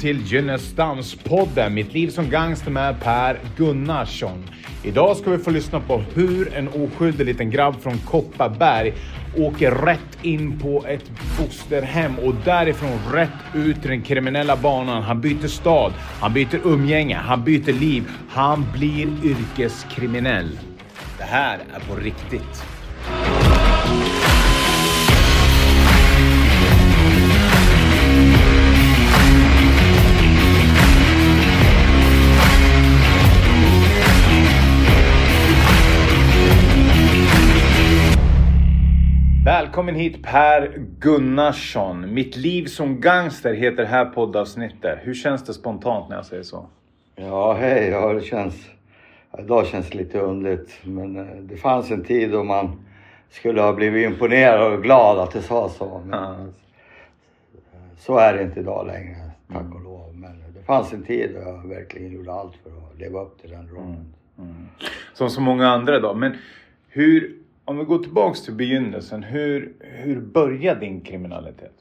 till Gynnestamspodden, Mitt liv som gangster med Per Gunnarsson. Idag ska vi få lyssna på hur en oskyldig liten grabb från Kopparberg åker rätt in på ett fosterhem och därifrån rätt ut i den kriminella banan. Han byter stad, han byter umgänge, han byter liv. Han blir yrkeskriminell. Det här är på riktigt. Välkommen hit Per Gunnarsson. Mitt liv som gangster heter här poddavsnittet. Hur känns det spontant när jag säger så? Ja, hej. Ja, det känns... Idag känns det lite underligt. Men eh, det fanns en tid då man skulle ha blivit imponerad och glad att det sa så. Men Ja. Så är det inte idag längre, tack och lov. Men det fanns en tid då jag verkligen gjorde allt för att leva upp till den rollen. Som så många andra då. Men hur, om vi går tillbaks till begynnelsen. Hur, hur började din kriminalitet?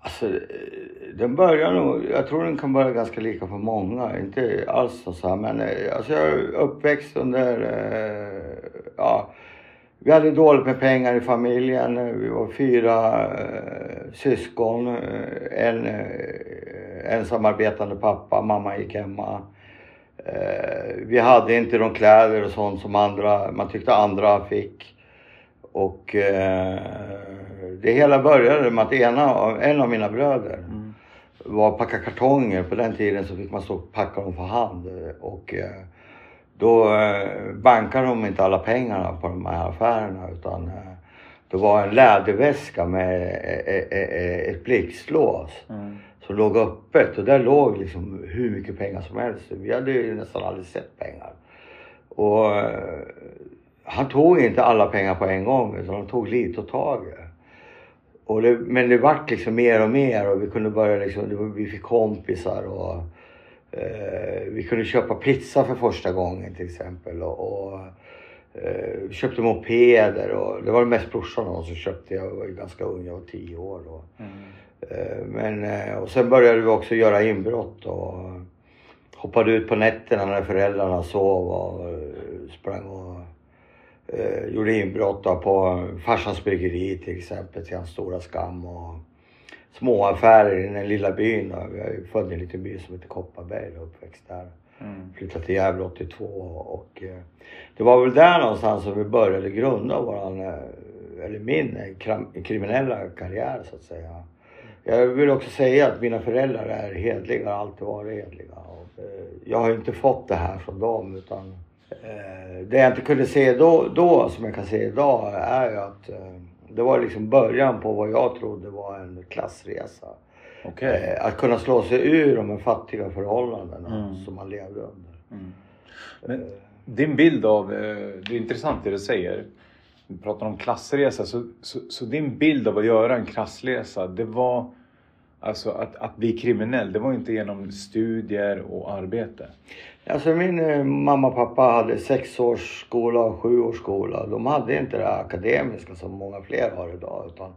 Alltså, den börjar nog, jag tror den kan börja ganska lika för många. Inte alls så här, men eh, alltså jag är uppväxt under, eh, ja, vi hade dåligt med pengar i familjen. Vi var fyra eh, syskon. Eh, en eh, ensamarbetande pappa, mamma gick hemma. Eh, vi hade inte de kläder och sånt som andra, man tyckte andra fick. Och eh, det hela började med att ena, en av mina bröder var att packa kartonger. På den tiden så fick man stå och packa dem för hand. Och eh, då bankade de inte alla pengarna på de här affärerna utan det var en läderväska med ett blixtlås Mm som låg öppet och där låg liksom hur mycket pengar som helst. Vi hade ju nästan aldrig sett pengar. Och eh, han tog inte alla pengar på en gång utan han tog lite åt taget. Och det, men det vart liksom mer och mer och vi kunde börja liksom, vi fick kompisar och eh, vi kunde köpa pizza för första gången till exempel. Och, och eh, vi köpte mopeder och det var det mest brorsan då som köpte. Jag var ju ganska ung, jag var tio år då. Mm. Men, eh, och sen började vi också göra inbrott och hoppade ut på nätterna när föräldrarna sov och eh, sprang och eh, gjorde inbrott på farsans bryggeri till exempel till hans stora skam och småaffärer i den lilla byn. Jag är född i en liten by som heter Kopparberg och uppväxt där. Mm. Flyttade till Gävle 82 och eh, det var väl där någonstans som vi började grunda våran, eh, eller min eh, kram- kriminella karriär så att säga. Jag vill också säga att mina föräldrar är hedliga, alltid varit hedliga. Och, eh, jag har inte fått det här från dem utan eh, det jag inte kunde se då, då som jag kan se idag är ju att eh, det var liksom början på vad jag trodde var en klassresa. Eh, att kunna slå sig ur de här fattiga förhållandena Mm. som man levde under. Mm. Men din bild av, det är intressant det du säger. Vi pratar om klassresa. Så, så, så din bild av att göra en klassresa, det var alltså att, att bli kriminell. Det var inte genom studier och arbete. Alltså min eh, mamma och pappa hade sex års skola och sju års skola. De hade inte det akademiska som många fler har idag. Utan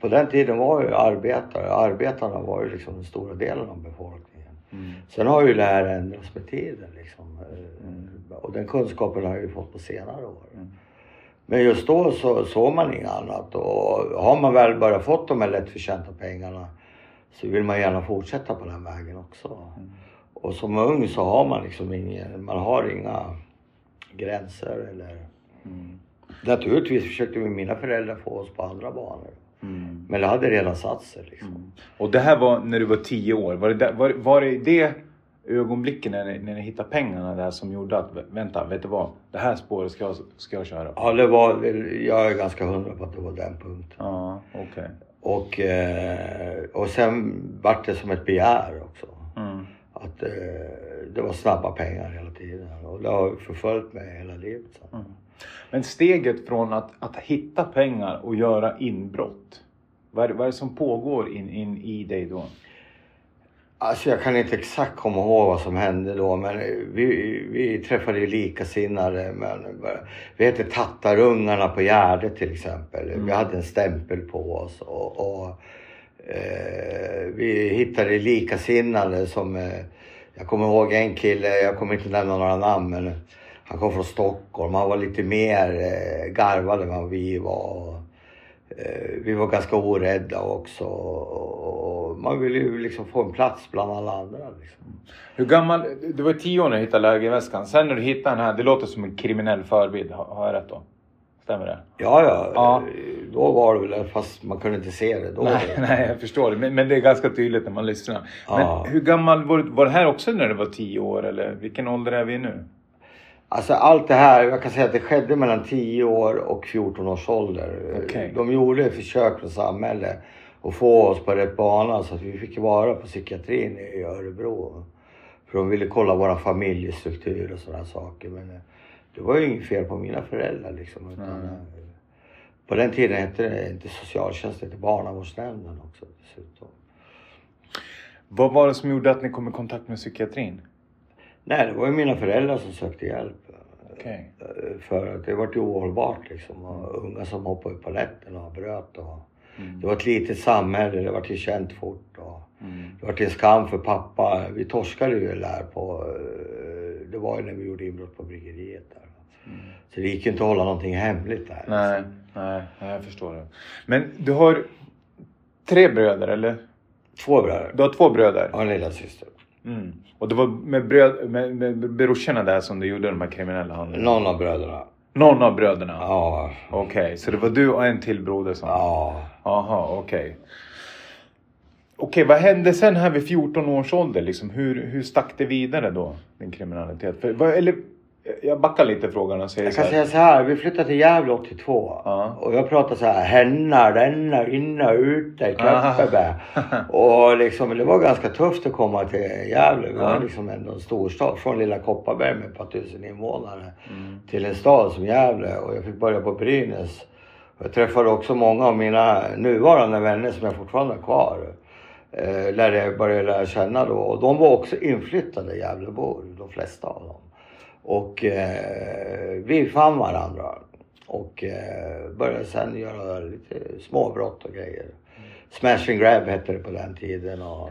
på den tiden var ju arbetare, arbetarna var ju liksom den stora delen av befolkningen. Mm. Sen har ju det här ändrats med tiden liksom. Eh, Och den kunskapen har jag ju fått på senare år. Mm. Men just då så såg man inget annat och har man väl börjat fått de här lättförtjänta pengarna så vill man gärna fortsätta på den vägen också. Mm. Och som ung så har man liksom ingen, man har inga gränser eller... Mm. Naturligtvis försökte mina föräldrar få oss på andra banor. Mm. Men det hade redan satt sig liksom. Mm. Och det här var när du var tio år. Var det, där, var, var det det ögonblicken när ni, när ni hittade pengarna där som gjorde att, vänta, vet du vad? Det här spåret ska jag, ska jag köra. Ja, det var, jag är ganska hundra på att det var den punkten. Ja, okej. Och, eh, och sen vart det som ett begär också. Mm. Att eh, det var snabba pengar hela tiden. Och det har förföljt mig hela livet. Så. Mm. Men steget från att, att hitta pengar och göra inbrott. Vad är, det- vad är det som pågår in, in i dig då? Alltså jag kan inte exakt komma ihåg vad som hände då men vi, vi träffade ju likasinnade. Men vi hette Tattarungarna på Gärdet till exempel. Vi hade en stämpel på oss och, och Eh, vi hittade likasinnade som, eh, jag kommer ihåg en kille, jag kommer inte nämna några namn, men han kom från Stockholm. Han var lite mer eh, garvad än vad vi var. Eh, vi var ganska orädda också. Och man ville ju liksom få en plats bland alla andra. Liksom. Hur gammal, du var tio år när du hittade lägerväskan. Sen när du hittade den här, det låter som en kriminell förebild. Har, har jag rätt då? Stämmer det? Ja, ja, Ja. Då var det väl, fast man kunde inte se det då. Nej, nej, jag förstår det. Men, men det är ganska tydligt när man lyssnar. Ja. Men hur gammal var du? Var det här också när du var tio år eller vilken ålder är vi nu? Alltså allt det här, jag kan säga att det skedde mellan 10 år och 14 års ålder. Okej. De gjorde försök från samhället att få oss på rätt bana så att vi fick vara på psykiatrin i Örebro. För de ville kolla våra familjestruktur och sådana saker. Men eh, det var ju inget fel på mina föräldrar liksom. Utan, eh, På den tiden hette det inte socialtjänst, det hette barnavårdsnämnden också dessutom. Vad var det som gjorde att ni kom i kontakt med psykiatrin? Nej, det var ju mina föräldrar som sökte hjälp. Eh, För att det var ju ohållbart liksom. Och unga som hoppade på nätterna och bröt. Och Mm. det var ett litet samhälle, det var ju känt fort. Och Mm. det var till skam för pappa. Vi torskade ju där på... eh, Det var ju när vi gjorde inbrott på bryggeriet där. Mm. Så det gick ju inte att hålla någonting hemligt där. Nej, nej, nej, jag förstår det. Men du har tre bröder eller? Två bröder Du har två bröder? och en lilla syster. Mm. Och det var med, bröd, med, med brorsorna där som du gjorde de här kriminella handlingarna? Någon av bröderna. Någon av bröderna? Ja. Okej, så det var du och en till broder som... Ja. Jaha, okej. Okej, vad hände sen här vid 14 års ålder? Liksom, hur, hur stack det vidare då, din kriminalitet? För, eller, jag backar lite frågan och säger Jag så kan här. säga så här, vi flyttade till Gävle 82. Ja. Och jag pratade så här, henna, denna, inna, ute, Ah. Köpebä. och liksom, det var ganska tufft att komma till Gävle. Vi var Ja. liksom ändå en storstad. Från lilla Kopparberg med ett par tusen invånare. Mm. Till en stad som Gävle. Och jag fick börja på Brynäs. Jag träffade också många av mina nuvarande vänner som jag fortfarande har kvar. Eh, lärde jag började lära känna då. Och de var också inflyttade Gävlebor, de flesta av dem. Och eh, vi fann varandra. Och eh, började sen göra lite småbrott och grejer. Smash and grab hette det på den tiden. Och,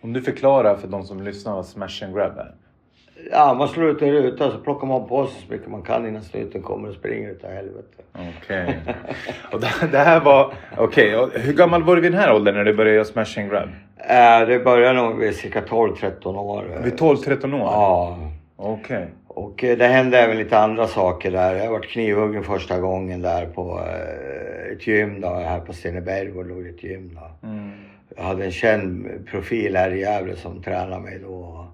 Om du förklarar för de som lyssnar vad smash and grab är. ja, man slår ut en ruta så plockar man på sig så mycket man kan innan snuten kommer och springer utav helvete. Okej. och det, det här var... Okej, och hur gammal var du vid den här åldern när du började göra smash and grab? Eh, det började nog vid cirka 12-13 år. Vid 12-13 år? Ja. Okej. Och eh, det hände även lite andra saker där. Jag varit knivhuggen första gången där på eh, ett gym då, här på Steneberg det låg ett gym då. Mm. Jag hade en känd profil här i Gävle som tränade mig då.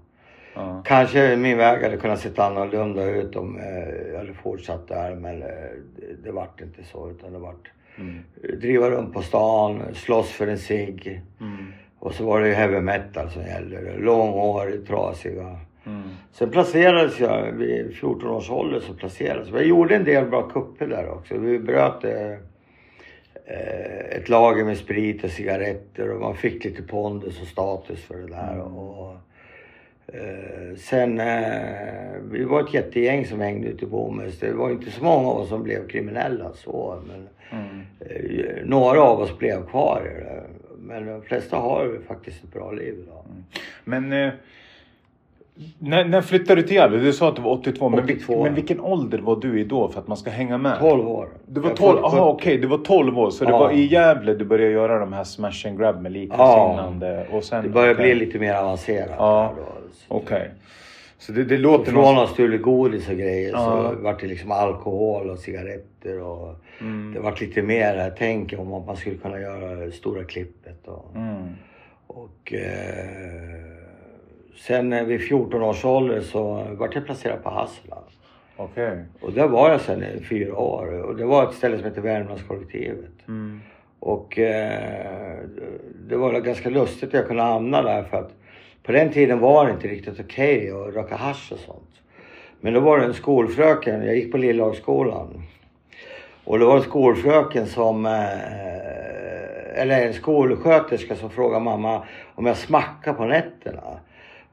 Ja. Kanske min väg hade kunnat se annorlunda ut om eh, jag hade fortsatt där men det, det vart inte så utan det vart Mm. driva runt på stan, slåss för en cigg. Mm. Och så var det ju heavy metal som gällde. Långhårig, trasiga. Mm. Sen placerades jag vid 14 års ålder så placerades jag. Gjorde en del bra kupper där också. Vi bröt eh, eh, ett lager med sprit och cigaretter och man fick lite pondus och status för det där. Mm. Och, eh, sen, eh, vi var ett jättegäng som hängde ute i Bomhus. Det var inte så många av oss som blev kriminella så men Mm. eh, några av oss blev kvar i det. Men de flesta har faktiskt ett bra liv idag. Men eh, när, när flyttade du till Gävle? Du sa att du var 82. Men, vil- 82. men vilken ålder var du i då för att man ska hänga med? 12 år. Du var Jag 12, född aha 70. okej, du var 12 år. Så det Ja. var i Gävle du började göra de här smash and grab med likasinnande. Och sen, Det börjar okej. bli lite mer avancerat. Ja. då. Okej. Så det, det låter Från någon... att stulit godis och grejer Ja. så vart det liksom alkohol och cigaretter och Mm. det vart lite mer tänk om att man skulle kunna göra det stora klippet. Och, Mm. och eh, sen eh, vid 14 års ålder så vart jag placerad på Hassela. Okej. Och där var jag sen i fyra år och det var ett ställe som heter Värmlandskollektivet. Mm. Och eh, det var ganska lustigt att jag kunde hamna där för att på den tiden var det inte riktigt okej att röka hasch och sånt. Men då var det en skolfröken, jag gick på Lillhagsskolan. Och det var en skolfröken som, eh, eller en skolsköterska som frågade mamma om jag smackar på nätterna.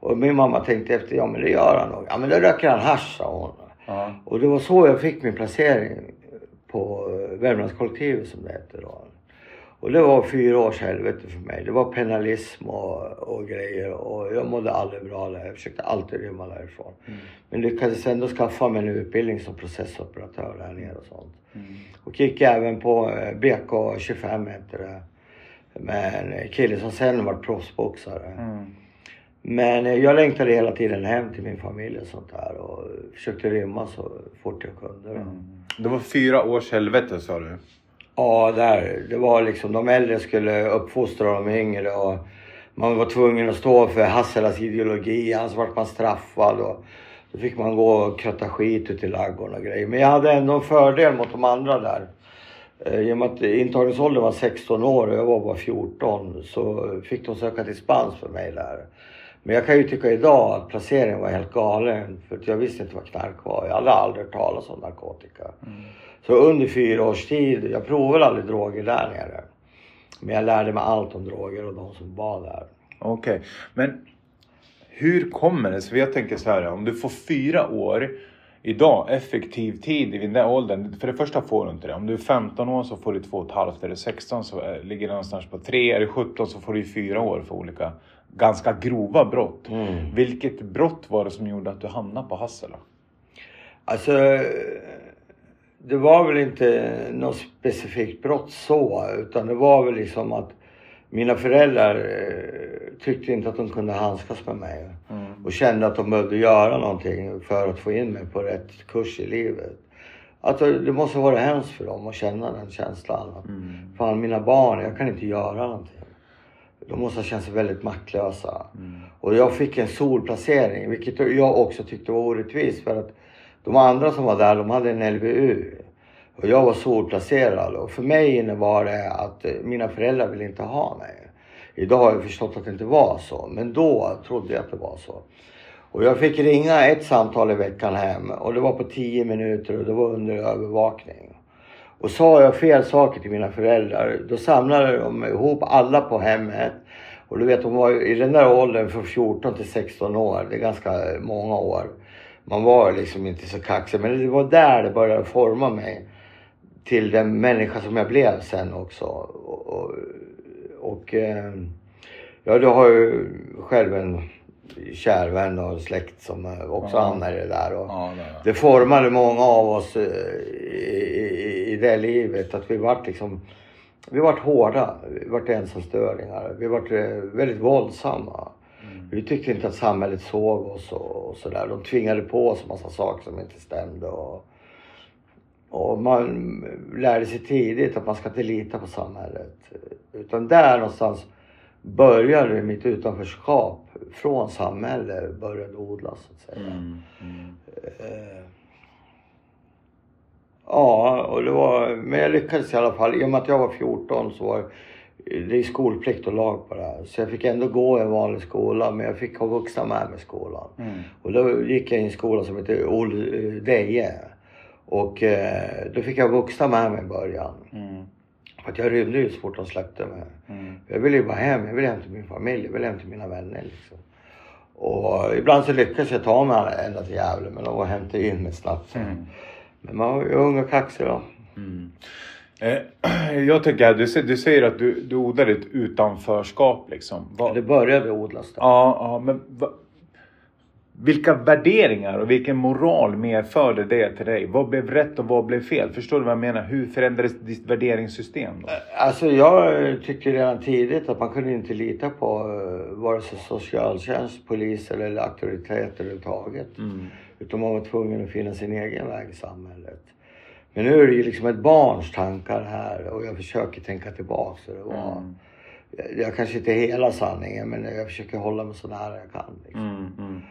Och min mamma tänkte efter, ja men det gör han nog. Ja men då röker han hasch sa hon. Ja. Och det var så jag fick min placering på eh, Värmlandskollektivet som det hette då. Och det var fyra års helvete för mig. Det var penalism och, och grejer och jag mådde aldrig bra där. Jag försökte alltid rymma därifrån. Mm. Men lyckades ändå skaffa mig en utbildning som processoperatör där nere och sånt. Mm. Och gick även på eh, BK25 hette det. Med en kille som sen var proffsboxare. Mm. Men jag längtade hela tiden hem till min familj och sånt där och försökte rymma så fort jag kunde. Mm. Det var fyra års helvete sa du? Ja, där. Det var liksom de äldre skulle uppfostra de yngre och man var tvungen att stå för Hasselas ideologi. Annars vart man straffad och då fick man gå och kratta skit ute i ladugården och grejer. Men jag hade ändå en fördel mot de andra där. Eh, I och med att intagningsåldern var 16 år och jag var bara 14 så fick de söka dispens för mig där. Men jag kan ju tycka idag att placeringen var helt galen för jag visste inte vad knark var. Jag hade aldrig hört talas om narkotika. Så under fyra års tid, jag provade aldrig droger där nere. Men jag lärde mig allt om droger och de som var där. Okej, men hur kommer det sig? För jag tänker så här, om du får fyra år idag, effektiv tid i den där åldern. För det första får du inte det. Om du är 15 år så får du två och ett halvt. Är du 16 så är- ligger det någonstans på tre. Är du 17 så får du fyra år för olika ganska grova brott. Mm. Vilket brott var det som gjorde att du hamnade på Hassela? Alltså, det var väl inte något specifikt brott så, utan det var väl liksom att mina föräldrar eh, tyckte inte att de kunde handskas med mig. Och kände att de behövde göra någonting för att få in mig på rätt kurs i livet. Alltså, det måste vara hemskt för dem att känna den känslan. Att, Fan, mina barn, jag kan inte göra någonting. De måste ha känt sig väldigt maktlösa. Och jag fick en solplacering, vilket jag också tyckte var orättvist. För att de andra som var där, de hade en LVU. Och jag var solplacerad. Och för mig innebar det att eh, mina föräldrar ville inte ha mig. Idag har jag förstått att det inte var så. Men då trodde jag att det var så. Och jag fick ringa ett samtal i veckan hem. Och det var på 10 minuter och det var under övervakning. Och sa jag fel saker till mina föräldrar, då samlade de ihop alla på hemmet. Och du vet, de var i den där åldern från 14 till 16 år. Det är ganska många år. Man var liksom inte så kaxig, men det var där det började forma mig till den människa som jag blev sen också. Och, och, och eh, ja, du har ju själv en kär vän och släkt som eh, också Ja. hamnade där. Och, Ja, det det formade många av oss eh, i, i, i det livet. Att vi vart liksom, vi vart hårda. Vi vart ensamstöringar. Vi vart eh, väldigt våldsamma. Vi tyckte inte att samhället såg oss och, och sådär. De tvingade på oss massa saker som inte stämde. Och, och man lärde sig tidigt att man ska inte lita på samhället. Utan där någonstans började mitt utanförskap från samhället började odlas så att säga. Mm. Mm. Eh, Ja, och det var, men jag lyckades i alla fall. I och med att jag var 14 så var det är skolplikt och lag på det här. Så jag fick ändå gå i en vanlig skola, men jag fick ha vuxna med mig i skolan. Mm. Och då gick jag i en skola som heter Ol Deje. Och eh, då fick jag vuxna med mig i början. Mm. För att jag rymde ju så fort de släppte mig. Mm. Jag ville ju bara hem. Jag ville hem till min familj. Jag ville hem till mina vänner liksom. Och ibland så lyckades jag ta mig ända till Gävle, men de hämtade in mig snabbt. Mm. Men man var ju ung och kaxig då. Mm. Eh, jag tycker, du, du säger att du, du odlar ett utanförskap liksom. Vad- Det började odlas där. Ja, ja men va, vilka värderingar och vilken moral medförde det till dig? Vad blev rätt och vad blev fel? Förstår du vad jag menar? Hur förändrades ditt värderingssystem då? Alltså jag tyckte redan tidigt att man kunde inte lita på uh, vare sig socialtjänst, polis eller auktoriteter överhuvudtaget. Mm. Utan man var tvungen att finna sin egen väg i samhället. Men nu är det ju liksom ett barns tankar här och jag försöker tänka tillbaka hur det var. Mm. Jag, jag kanske inte är hela sanningen men jag försöker hålla mig så nära jag kan. Liksom. Mm.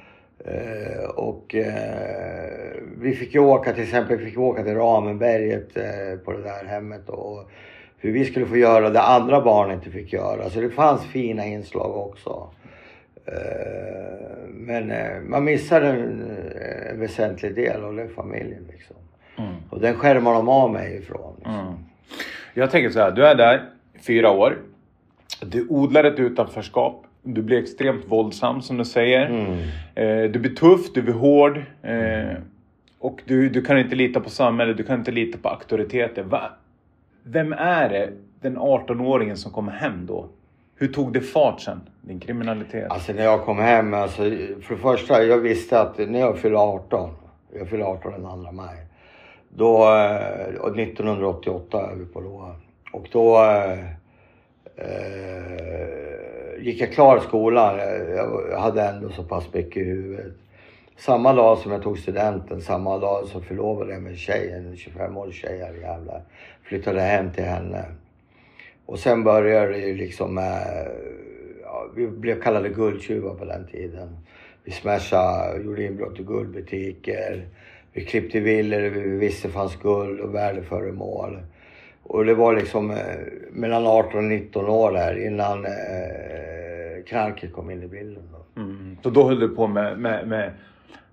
Eh, och eh, vi fick ju åka till exempel, vi fick åka till Ramenberget eh, på det där hemmet och hur vi skulle få göra det andra barn inte fick göra. Så det fanns fina inslag också. Eh, men eh, man missade en, en väsentlig del och det är familjen liksom. Mm. Och den skärmar de av mig ifrån. Liksom. Mm. Jag tänker så här, du är där fyra år. Du odlar ett utanförskap. Du blir extremt våldsam som du säger. Mm. Eh, du blir tuff, du blir hård. Eh, och du, du kan inte lita på samhället, du kan inte lita på auktoriteter. Va? Vem är det? den 18-åringen som kom hem då. Hur tog det fart sen, din kriminalitet? Alltså när jag kom hem, alltså, för det första, jag visste att när jag fyllde 18, jag fyllde 18 den 2 maj. Då, eh, 1988 är vi på då. Och då eh, eh, gick jag klar skolan. Jag hade ändå så pass mycket i huvudet. Samma dag som jag tog studenten, samma dag så förlovade jag mig med tjejen, en 25-årig tjej här jävlar. Flyttade hem till henne. Och sen började det ju liksom med, ja, vi blev kallade guldtjuvar på den tiden. Vi smashade, gjorde inbrott i guldbutiker. Vi klippte villor vi visste fanns guld och värdeföremål. Och det var liksom eh, mellan 18 och 19 år där innan eh, knarket kom in i bilden. Då. Mm. Så då höll du på med, med, med,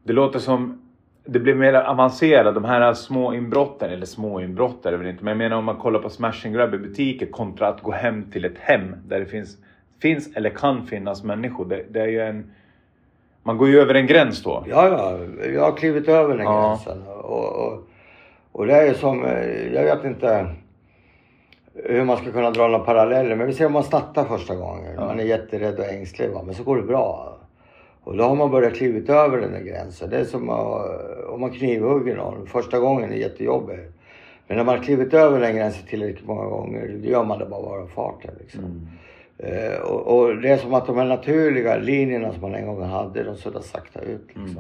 det låter som det blev mer avancerat. De här små inbrotten, eller små inbrott är det väl inte. Men jag menar om man kollar på smash and grab i butiker kontra att gå hem till ett hem där det finns, finns eller kan finnas människor. Det, det är ju en... Man går ju över en gräns då. Ja, ja. Jag har klivit över den ja. gränsen. Och, och, och det är ju som, eh, jag vet inte hur man ska kunna dra några paralleller. Men vi ser om man snattar första gången. Ja. Man är jätterädd och ängslig va? men så går det bra. Och då har man börjat klivit över den där gränsen. Det är som om man knivhugger någon. Första gången är jättejobbigt. Men när man har klivit över den gränsen tillräckligt många gånger, då gör man det bara bara farten. Liksom. Mm. Uh, och, och, det är som att de här naturliga linjerna som man en gång hade, de suddar sakta ut. Liksom.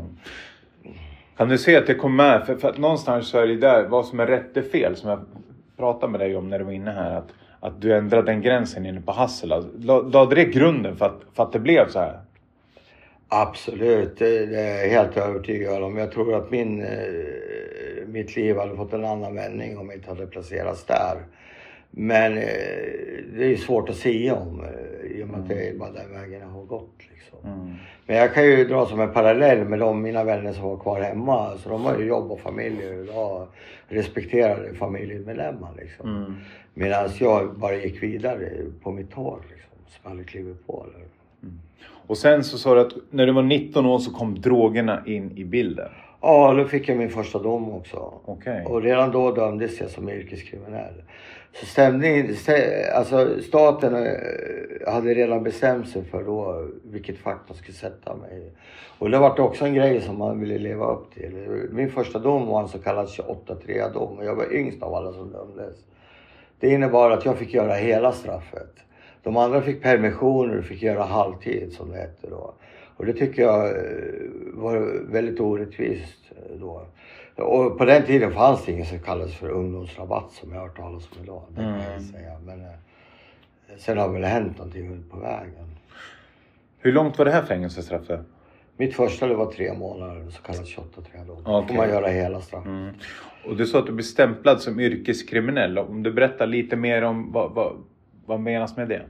Mm. Kan du se att det kom med? För, för, att någonstans så är det där, vad som är rätt och fel, som jag pratade med dig om när du var inne här. Att, att du ändrade den gränsen inne på Hassela. Lade det grunden för att, för att det blev så här? Absolut, det är jag helt övertygad om. Jag tror att min, eh, mitt liv hade fått en annan vändning om jag inte hade placerats där. Men eh, det är svårt att säga om eh, i och med att det är bara den vägen jag har gått. Mm. Men jag kan ju dra som en parallell med de mina vänner som var kvar hemma. Så de har ju jobb och familj och respekterade familjemedlemmar. Liksom. Mm. Medan jag bara gick vidare på mitt tåg liksom, som aldrig klivit på. Eller. Mm. Och sen så sa du att när du var 19 år så kom drogerna in i bilden. Ja, då fick jag min första dom också. Okay. Och redan då dömdes jag som yrkeskriminell. Stämningen, alltså staten eh, hade redan bestämt sig för då vilket fack de skulle sätta mig i. Och det var också en grej som man ville leva upp till. Min första dom var en så kallad 28-3 dom och jag var yngst av alla som dömdes. Det innebar att jag fick göra hela straffet. De andra fick permissioner och fick göra halvtid som det hette då. Och det tycker jag eh, var väldigt orättvist eh, då. Och på den tiden fanns det inget som kallades för ungdomsrabatt som jag har hört talas om idag. Det kan jag mm. säga. Men eh, sen har väl hänt någonting på vägen. Hur långt var det här fängelsestraffet? Mitt första det var tre månader, så kallat 28 3 Då okay. får man göra hela straffet. Mm. Och du sa att du blev stämplad som yrkeskriminell. Om du berättar lite mer om vad, vad, vad menas med det?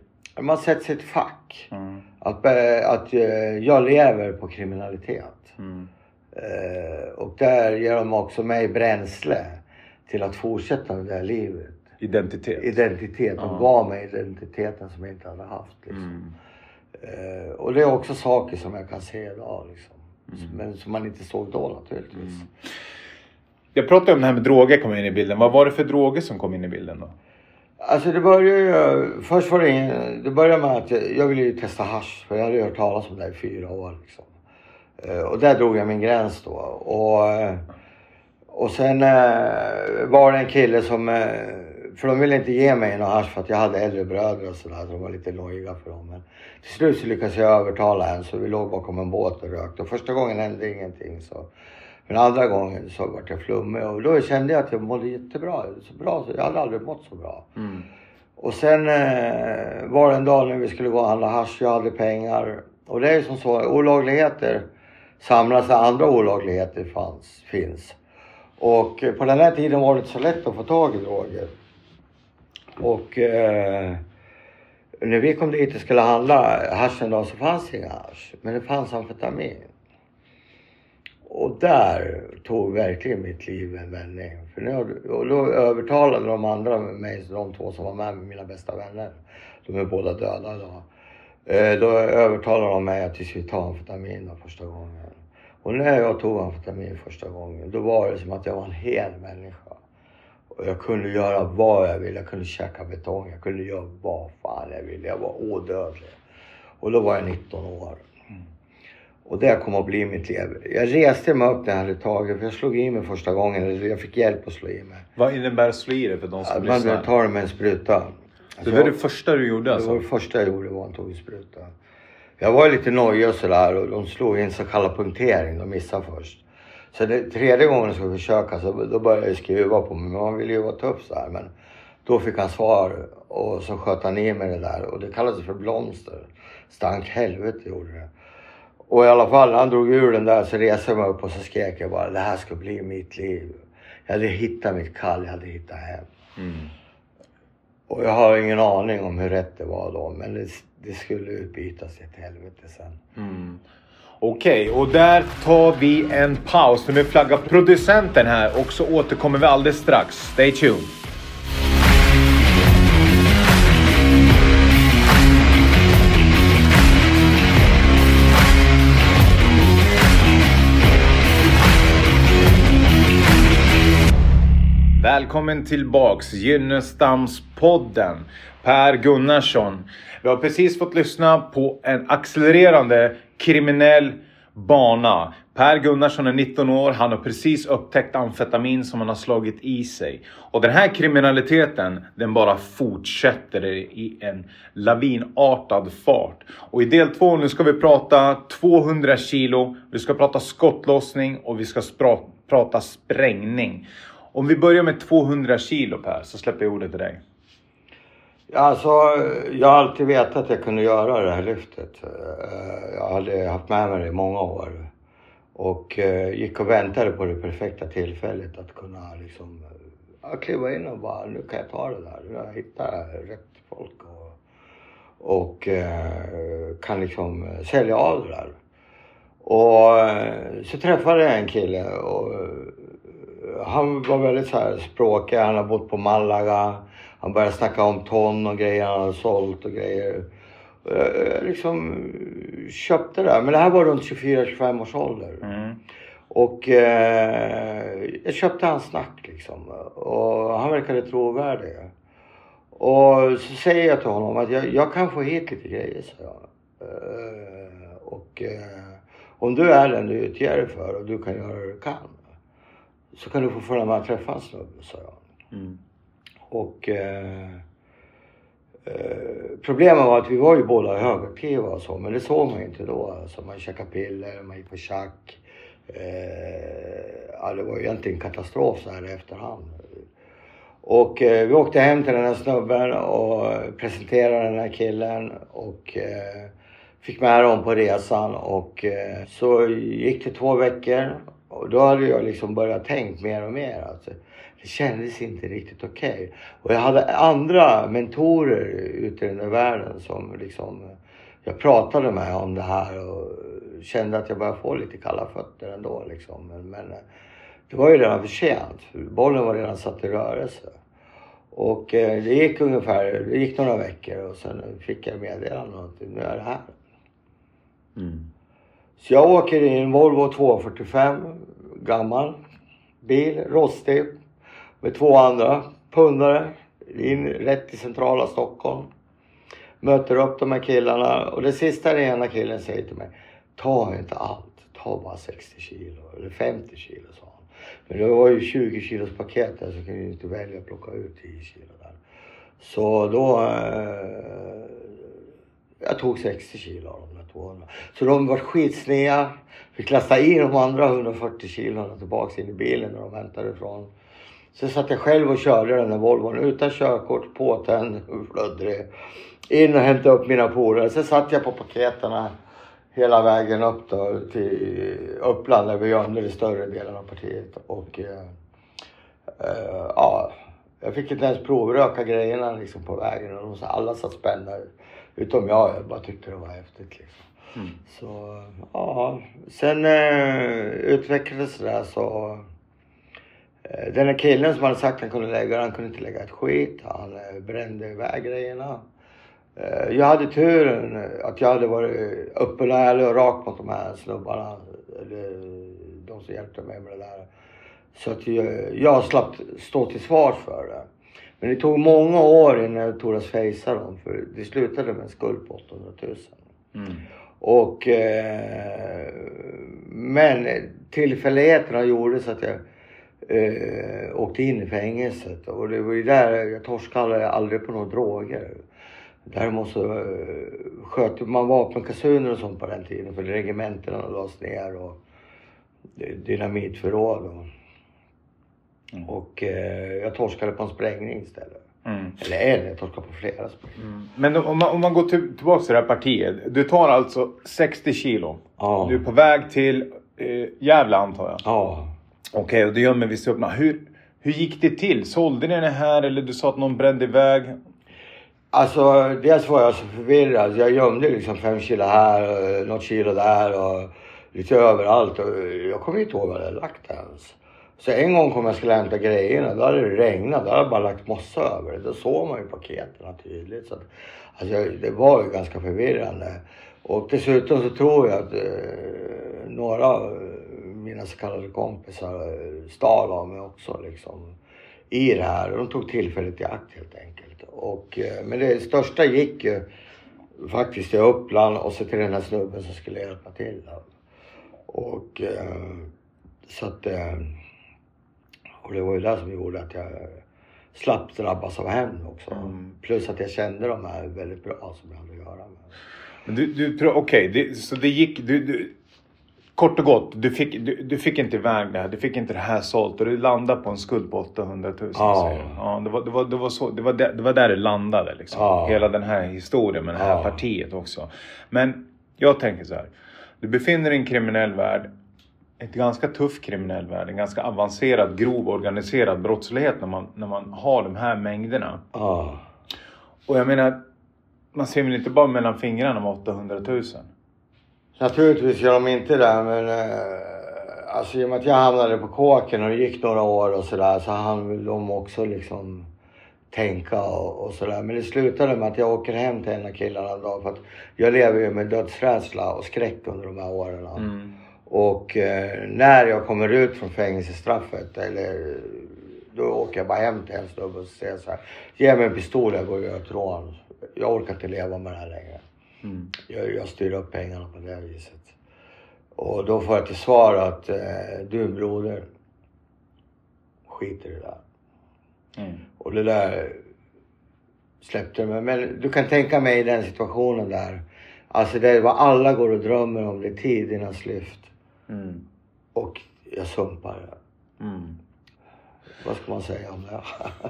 Man sätts i ett fack. Mm. Att, att eh, jag lever på kriminalitet. Mm. Uh, och där ger de också mig bränsle till att fortsätta med det här livet. Identitet? Identitet. De gav mig identiteten som jag inte hade haft. Liksom. Mm. Uh, och det är också saker som jag kan se idag. Liksom. Mm. Men som man inte såg då naturligtvis. Mm. Jag pratade om det här med droger kom in i bilden. Vad var det för droger som kom in i bilden då? Alltså det började ju, först var det ingen, det började med att jag, jag ville ju testa hash för jag hade hört talas om det i fyra år liksom. Uh, och där drog jag min gräns då. Och, uh, och sen uh, var det en kille som, för de ville inte ge mig någon hash för att jag hade äldre bröder och sådär. Så de var lite nojiga för dem. Men till slut så lyckades jag övertala en så vi låg bakom en båt och rökte. Och första gången hände ingenting. Så men andra gången så vart jag flummig och då kände jag att jag mådde jättebra. Så bra, så jag hade aldrig mått så bra. Mm. Och sen eh, var det en dag när vi skulle gå och handla hasch. Jag hade pengar. Och det är som så, olagligheter samlas där andra olagligheter fanns, finns. Och eh, på den här tiden var det inte så lätt att få tag i droger. Och eh, när vi kom dit och skulle handla hasch en dag så fanns det inga hasch. Men det fanns amfetamin. Och där tog verkligen mitt liv en vändning. För nu, och då övertalade de andra mig, de två som var med, med mina bästa vänner. De är båda döda idag. Eh, då övertalade de mig att vi skulle ta amfetamin första gången. Och när jag tog amfetamin första gången, då var det som att jag var en hel människa. Och jag kunde göra vad jag ville. Jag kunde käka betong. Jag kunde göra vad fan jag ville. Jag var odödlig. Och då var jag 19 år. Och det kom att bli mitt liv. Jag reste mig upp när jag hade tagit, för jag slog i mig första gången. Jag fick hjälp att slå i mig. Vad innebär att slå i dig för de som Man lyssnar? tar det med en spruta. Det var det första du gjorde Det alltså? var det första jag gjorde var en spruta. Jag var lite nojig och sådär och de slog in så kallad punktering. De missade först. Så det, tredje gången jag skulle försöka så då började jag skruva på mig. Men man ville ju vara tuff så här. Men då fick han svar och så sköt han i mig det där. Och det kallades för blomster. Stank helvete gjorde det. Och i alla fall, han drog ur den där så reste jag mig upp och så skrek jag bara det här ska bli mitt liv. Jag hade hittat mitt kall, jag hade hittat hem. Mm. Och jag har ingen aning om hur rätt det var då, men det, det skulle utbytas i ett helvete sen. Mm. Okej, och där tar vi en paus. För nu flaggar producenten här och så återkommer vi alldeles strax. Stay tuned. Välkommen tillbaks Gynnestamspodden. Per Gunnarsson. Vi har precis fått lyssna på en accelererande kriminell bana. Per Gunnarsson är 19 år. Han har precis upptäckt amfetamin som han har slagit i sig. Och den här kriminaliteten den bara fortsätter i en lavinartad fart. Och i del två nu ska vi prata 200 kilo. Vi ska prata skottlossning och vi ska prata sprängning. Om vi börjar med 200 kilo Per, så släpper jag ordet till dig. Alltså, jag har alltid vetat att jag kunde göra det här lyftet. Eh, jag hade haft med mig det i många år. Och eh, gick och väntade på det perfekta tillfället att kunna liksom kliva in och bara, nu kan jag ta det där. Nu har jag hittat rätt folk och, och eh, kan liksom sälja av det där. Och så träffade jag en kille och han var väldigt så här språkig. Han har bott på Malaga. Han började snacka om ton och grejer han hade sålt och grejer. Jag liksom köpte det. Men det här var runt 24-25 års ålder. Mm. Och eh, jag köpte hans snack liksom. Och han verkade trovärdig. Och så säger jag till honom att jag, jag kan få hit lite grejer, sa jag. Eh, och eh, om du är den du utger dig för och du kan göra det du kan. Så kan du få följa med och träffa en snubbe, sa jag. Mm. Och eh, eh, problemet var att vi var ju båda högaktiva och så, men det såg man ju inte då. Alltså man käkade piller, man gick på tjack. Eh, ja, det var ju egentligen katastrof så här i efterhand. Och eh, vi åkte hem till den här snubben och presenterade den här killen och eh, fick med dem på resan och eh, så gick det två veckor och då hade jag liksom börjat tänka mer och mer. Alltså, det kändes inte riktigt okej. Och jag hade andra mentorer ute i den där världen som liksom jag pratade med om det här och kände att jag började få lite kalla fötter ändå liksom. Men, men det var ju redan för sent. Bollen var redan satt i rörelse. Och eh, det gick ungefär, det gick några veckor och sen fick jag meddelande att nu är det här. Mm. Så jag åker i en Volvo 245, gammal bil, rostig, med två andra pundare in rätt i centrala Stockholm. Möter upp de här killarna och det sista den ena killen säger till mig, ta inte allt, ta bara 60 kilo eller 50 kilo sa han. Men det var ju 20 kilos paket där så jag kunde ju inte välja att plocka ut 10 kilo där. Så då eh, jag tog 60 kilo av dem. 200. Så de var skitsneda. Fick lasta i de andra 140 kilona tillbaks in i bilen när de hämtade ifrån. Så satt jag själv och körde den där Volvon utan körkort, påtänd, flöddrig. In och hämtade upp mina polare. Sen satt jag på paketerna hela vägen upp då till Uppland där vi gömde den större delen av partiet. Och eh, eh, ja, jag fick inte ens provröka grejerna liksom på vägen. Och de, alla satt spända Utom jag, jag bara tyckte det var häftigt liksom. Mm. Så ja, sen eh, utvecklades det där så. Eh, den här killen som hade sagt att han kunde lägga han kunde inte lägga ett skit. Han eh, brände iväg grejerna. Eh, jag hade turen eh, att jag hade varit öppen och ärlig och rak mot de här snubbarna. Eller de som hjälpte mig med det där. Så att jag, jag slapp stå till svars för det. Men det tog många år innan jag tordes fejsa dem för det slutade med en skuld på 800 000. Mm. Och, eh, men tillfälligheterna gjorde så att jag eh, åkte in i fängelset. Och det var ju där jag torskade aldrig på några droger. Däremot så eh, sköt man vapenkassuner och sånt på den tiden för regementena lades ner och dynamitförråd. Och, mm. och eh, jag torskade på en sprängning istället. Mm. Eller en, jag torskade på flera sprängningar. Mm. Men om man, om man går till, tillbaka till det här partiet. Du tar alltså 60 kilo. Ja. Du är på väg till eh, Gävle antar jag? Ja. Okej, okay, och du gömmer vissa öppna. Hur, hur gick det till? Sålde ni det här eller du sa att någon brände iväg? Alltså dels var jag så förvirrad. Jag gömde liksom fem kilo här och något kilo där och lite överallt. Och jag kommer inte ihåg vad jag hade lagt ens. Så en gång kom jag skulle hämta grejerna. Då hade det regnat. Då hade jag bara lagt mossa över det. Då såg man ju paketen tydligt. Så att, alltså, det var ju ganska förvirrande. Och dessutom så tror jag att eh, några av mina så kallade kompisar eh, stal av mig också liksom i det här. De tog tillfället i akt helt enkelt. Och, eh, men det största gick ju faktiskt till Uppland och så till den här snubben som skulle hjälpa till. Och eh, så att... Eh, och det var ju det som gjorde att jag slapp drabbas av hämnd också. Mm. Plus att jag kände de här väldigt bra som jag hade att göra med. Men du, du okej, okay, så det gick... Du, du, kort och gott, du fick, du, du, fick inte iväg det här. Du fick inte det här sålt och du landade på en skuld på 800 000. Ja. Ja, det, var, det, var, det, var så, det, var där, det var där det landade liksom. Ja. Hela den här historien med det här ja. partiet också. Men jag tänker så här. Du befinner dig i en kriminell värld. Ett ganska tuff kriminell värld. En ganska avancerad, grov, organiserad brottslighet när man, när man har de här mängderna. Ja. Och jag menar, man ser väl inte bara mellan fingrarna med 800 000? Naturligtvis gör de inte det men eh, alltså i och med att jag hamnade på kåken och det gick några år och sådär så hann väl de också liksom tänka och, och sådär. Men det slutade med att jag åker hem till en av killarna en dag för att jag lever ju med dödsrädsla och skräck under de här åren. Mm. Och eh, när jag kommer ut från fängelsestraffet eller då åker jag bara hem till en snubbe och säger så här. Ge mig en pistol, jag går och gör ett rån. Jag orkar inte leva med det här längre. Mm. Jag, jag styr upp pengarna på det viset. Och då får jag till svar att eh, du broder, skit i det där. Mm. Och det där släppte mig. Men du kan tänka mig i den situationen där. Alltså det är vad alla går och drömmer om, det är tidernas lyft. Mm. Och jag sumpar. Mm. Vad ska man säga om det?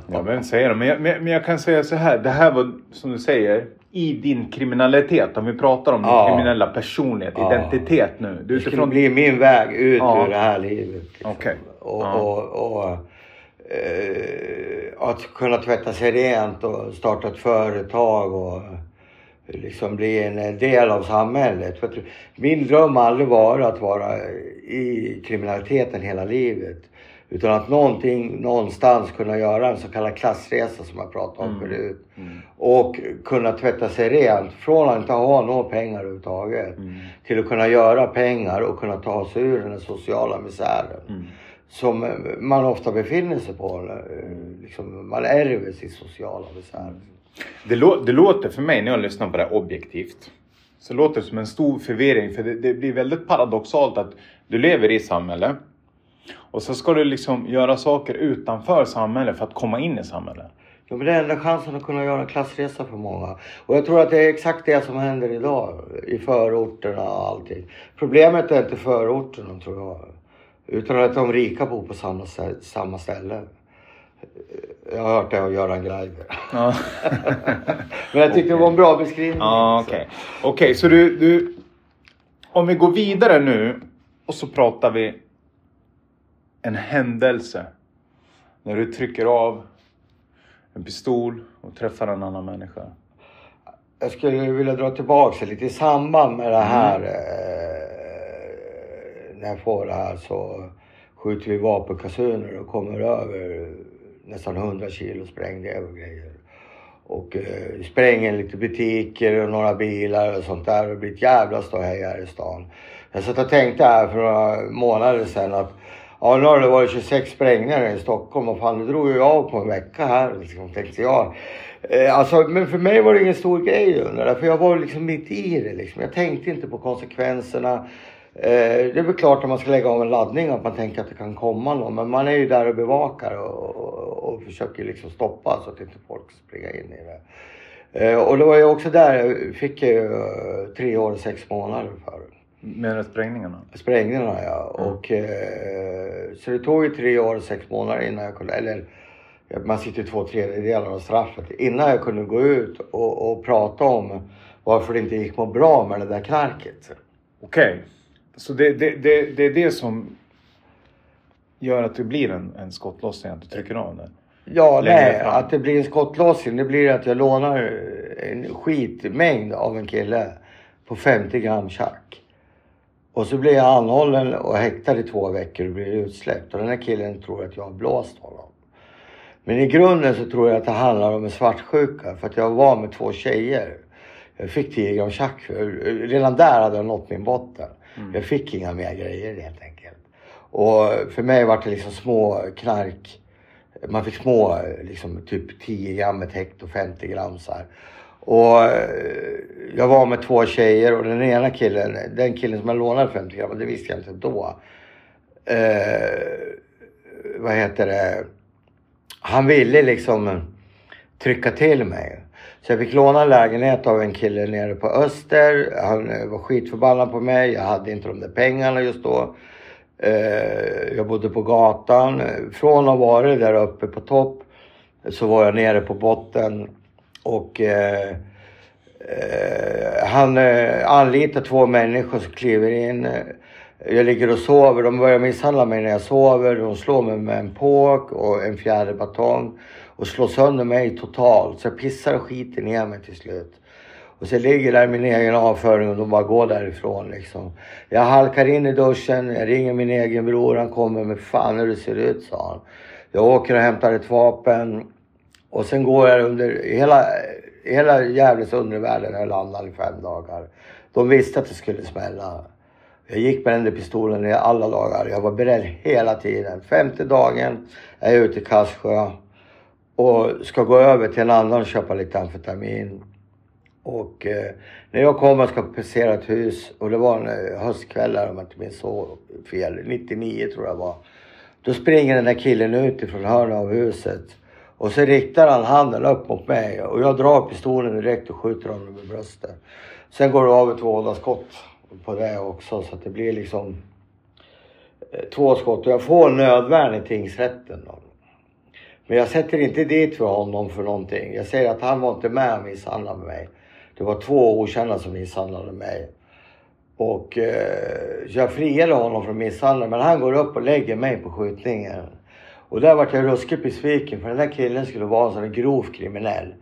ja men säger det. Men jag, men jag kan säga så här. Det här var som du säger i din kriminalitet. Om vi pratar om ja. din kriminella personlighet, ja. identitet nu. Du det skulle bli min väg ut ja. ur det här livet. Liksom. Okay. Och, ja. och, och eh, att kunna tvätta sig rent och starta ett företag och liksom bli en del av samhället. För min dröm har aldrig varit att vara i kriminaliteten hela livet. Utan att någonting någonstans kunna göra en så kallad klassresa som jag pratade om mm. förut. Mm. Och kunna tvätta sig rent från att inte ha några pengar överhuvudtaget. Mm. Till att kunna göra pengar och kunna ta sig ur den sociala misären. Mm. Som man ofta befinner sig på. Eh, liksom, man ärver sin sociala misär. Det, lå det låter för mig när jag lyssnar på det här objektivt. Så låter det som en stor förvirring. För det, det blir väldigt paradoxalt att du lever i samhället. Och så ska du liksom göra saker utanför samhället för att komma in i samhället. Ja, men det är enda chansen att kunna göra en klassresa för många. Och jag tror att det är exakt det som händer idag i förorterna och allting. Problemet är inte förorterna tror jag. Utan att de rika bor på samma, samma ställe. Jag har hört det av Göran Greider. Ja. men jag tyckte okay. det var en bra beskrivning. Ja, Okej, okay. okay, så du, du... Om vi går vidare nu och så pratar vi en händelse. När du trycker av en pistol och träffar en annan människa. Jag skulle vilja dra tillbaka lite i samband med det här. Mm. Eh, när jag får det här så skjuter vi vapenkasuner och kommer över nästan 100 kilo sprängdäv och grejer. Och eh, spränger lite butiker och några bilar och sånt där. Det blir ett jävla ståhej här i stan. Jag satt och tänkte här för några månader sedan att Ja, nu har det varit 26 sprängningar i Stockholm och fan, det drog ju av på en vecka här liksom, tänkte jag. Eh, alltså, men för mig var det ingen stor grej under det, för jag var liksom mitt i det liksom. Jag tänkte inte på konsekvenserna. Eh, det är väl klart att man ska lägga av en laddning att man tänker att det kan komma någon, men man är ju där och bevakar och, och, och försöker liksom stoppa så att inte folk springer in i det. Eh, och det var ju också där jag fick ju eh, tre år och sex månader för. Du sprängningarna? Sprängningarna ja. Mm. Och, så det tog ju tre år och sex månader innan jag kunde, eller man sitter två tredjedelar av straffet, innan jag kunde gå ut och, och prata om varför det inte gick må bra med det där knarket. Okej, okay. Så det, det, det, det är det som gör att det blir en, en skottlossning, att du trycker av den? Ja, nej, fram. att det blir en skottlossning det blir att jag lånar en skitmängd av en kille på 50 gram tjack. Och så blir jag anhållen och häktad i två veckor och blir utsläppt. Och den här killen tror att jag har blåst honom. Men i grunden så tror jag att det handlar om en svartsjuka. För att jag var med två tjejer. Jag fick 10 gram tjack. Redan där hade jag nått min botten. Mm. Jag fick inga mer grejer helt enkelt. Och för mig var det liksom små knark man fick små, liksom typ 10 gram ett hekto, 50 gram så här. Och eh, jag var med två tjejer och den ena killen, den killen som jag lånade 50 gram, det visste jag inte då. Eh, vad heter det? Han ville liksom trycka till mig. Så jag fick låna en lägenhet av en kille nere på Öster. Han eh, var skitförbannad på mig. Jag hade inte de där pengarna just då. Eh, jag bodde på gatan. Från att ha varit där uppe på topp så var jag nere på botten och eh, eh, han eh, anlitar två människor som kliver in. Jag ligger och sover. De börjar misshandla mig när jag sover. De slår mig med en påk och en fjäderbatong och slår sönder mig totalt. Så jag pissar och skiter ner mig till slut. Och så ligger där i min egen avföring och de bara går därifrån liksom. Jag halkar in i duschen, jag ringer min egen bror, han kommer med fan hur det ser ut sa han. Jag åker och hämtar ett vapen och sen går jag under hela, hela jävligt undervärlden jag landade i fem dagar. De visste att det skulle smälla. Jag gick med den där pistolen i alla dagar. Jag var beredd hela tiden. Femte dagen är jag ute i Kassjö och ska gå över till en annan och köpa lite amfetamin. Och eh, när jag kommer ska passera ett hus och det var en eh, höstkväll om jag inte minns så fel, 99 tror jag var. Då springer den där killen ut ifrån hörnet av huset och så riktar han handen upp mot mig och jag drar pistolen direkt och skjuter honom i bröstet. Sen går det av ett skott på det också så att det blir liksom eh, två skott och jag får nödvärn i tingsrätten. Då. Men jag sätter inte dit för honom för någonting. Jag säger att han var inte med och misshandlade mig. Det var två okända som misshandlade mig. Och eh, jag friade honom från misshandeln men han går upp och lägger mig på skjutningen. Och där vart jag ruskigt besviken för den där killen skulle vara en sån grov kriminell.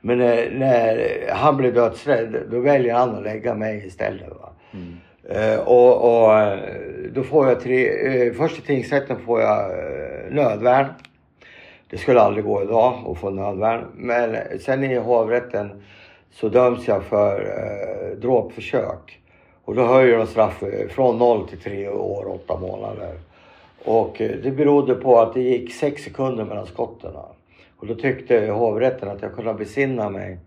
Men eh, när han blir dödsrädd då väljer han att lägga mig istället. Va? Mm. Eh, och, och, eh, då får jag tre, eh, först i tingsrätten får jag eh, nödvärn. Det skulle aldrig gå idag att få nödvärn. Men sen i hovrätten så döms jag för eh, dråpförsök. Och då höjer de straff från 0 till 3 år och 8 månader. Och eh, det berodde på att det gick 6 sekunder mellan skotten. Och då tyckte hovrätten att jag kunde besinna mig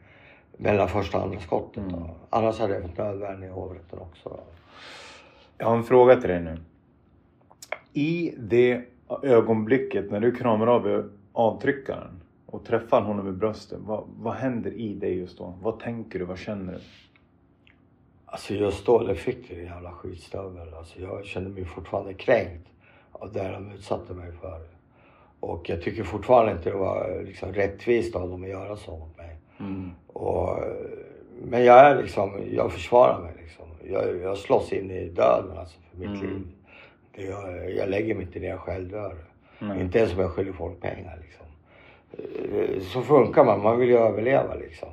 mellan första och andra skottet. Mm. Annars hade jag fått nödvärn i hovrätten också. Jag har en fråga till dig nu. I det ögonblicket när du kramar av avtryckaren och träffar honom i bröstet. Vad, vad händer i dig just då? Vad tänker du? Vad känner du? Alltså just då, det fick det jävla skitstövel. Alltså jag kände mig fortfarande kränkt av det de utsatte mig för. Och jag tycker fortfarande inte det var liksom rättvist av dem att göra så mot mig. Mm. Och, men jag är liksom, jag försvarar mig liksom. Jag, jag slåss in i döden alltså för mitt mm. liv. Det, jag, jag lägger mig inte ner jag själv Mm. Inte ens om jag skyller folk pengar liksom. Eh, så funkar man, man vill ju överleva liksom.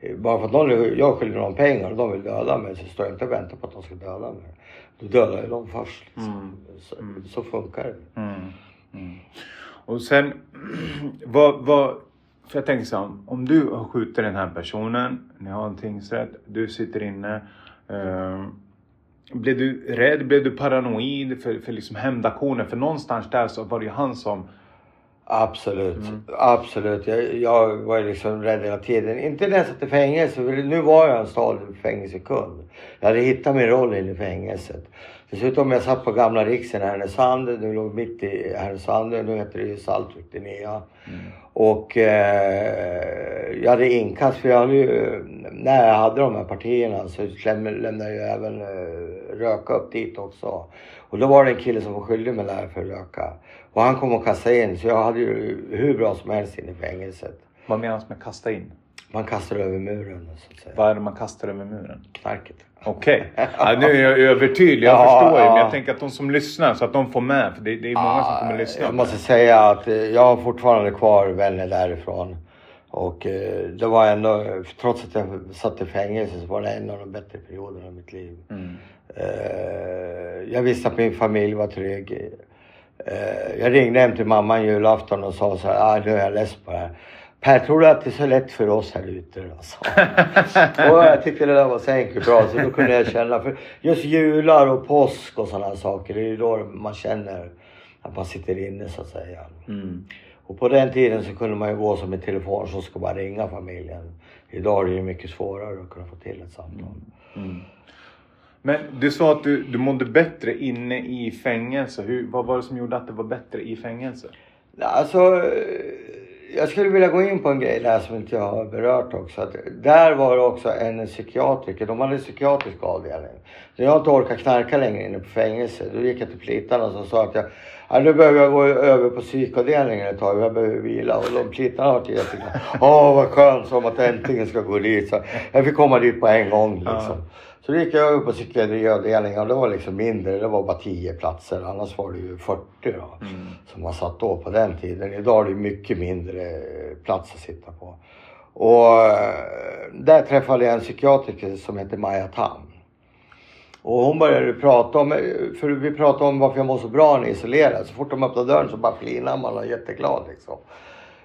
Eh, bara för att någon, jag skyller någon pengar och de vill döda mig så står jag inte och väntar på att de ska döda mig. Då dödar jag dem först. Liksom. Mm. Så, mm. så, funkar det. Mm. mm. Och sen, vad, vad, för jag tänker så här, om du har skjutit den här personen, ni har en tingsrätt, du sitter inne. Eh, Blev du rädd? Blev du paranoid för, för liksom hämndaktionen? För någonstans där så var det ju han som... Absolut, absolut. Jag, jag var liksom rädd hela tiden. Inte när jag satt i fängelse, för nu var jag en stadig fängelsekund. Jag hade hittat min roll inne i fängelset. Dessutom jag satt på gamla Riksen i Härnösand, nu låg mitt i Härnösand, nu heter det ju Saltvik, det nya. Och eh, jag hade inkast, för jag hade ju, när jag hade de här partierna så lämnade jag även eh, röka upp dit också. Och då var det en kille som var skyldig mig där för att röka. Och han kom och kastade in, så jag hade ju hur bra som helst inne i fängelset. Vad menas med kasta in? Man kastade över muren så att säga. Vad är det man kastar över muren? Knarket. Okej. Ja, nu är jag övertydlig. Jag Ja, förstår ju. ja. Men jag tänker att de som lyssnar, så att de får med. För det, det är många som kommer lyssna. Jag måste säga att eh, jag har fortfarande kvar vänner därifrån. Och eh, det var ändå, trots att jag satt i fängelse så var det en av de bättre perioderna i mitt liv. Mm. Eh, jag visste att min familj var trygg. Jag ringde hem till mamma en julafton och sa så här, ah, nu är jag less på det här. Per, tror du att det är så lätt för oss här ute? Alltså. och jag tyckte det där var så enkelt bra, så då kunde jag känna. För just jular och påsk och sådana saker, det är ju då man känner att man sitter inne så att säga. Mm. Och på den tiden så kunde man ju gå som en telefon som ska bara ringa familjen. Idag är det ju mycket svårare att kunna få till ett samtal. Mm. Men du sa att du, du mådde bättre inne i fängelse. Hur, vad var det som gjorde att det var bättre i fängelse? Alltså, jag skulle vilja gå in på en grej där som inte jag har berört också. Att där var det också en psykiatriker, de hade en psykiatrisk avdelning. När jag inte orkade knarka längre inne på fängelse, då gick jag till plitarna och sa att jag, ja, nu behöver jag gå över på psykavdelningen ett tag, jag behöver vila. Och de plitarna var jätteglada. Åh vad skönt, som att jag äntligen ska gå dit. Så jag fick komma dit på en gång liksom. Så då gick jag över på psykiatriavdelningen och det var liksom mindre, det var bara 10 platser. Annars var det ju 40 då. Som man satt då på den tiden. Idag är det mycket mindre plats att sitta på. Och eh, där träffade jag en psykiatriker som heter Maja Tam. Och hon började prata om, för vi pratade om varför jag mår så bra när jag är isolerad. Så fort de öppnade dörren så bara flinar man och är jätteglad liksom.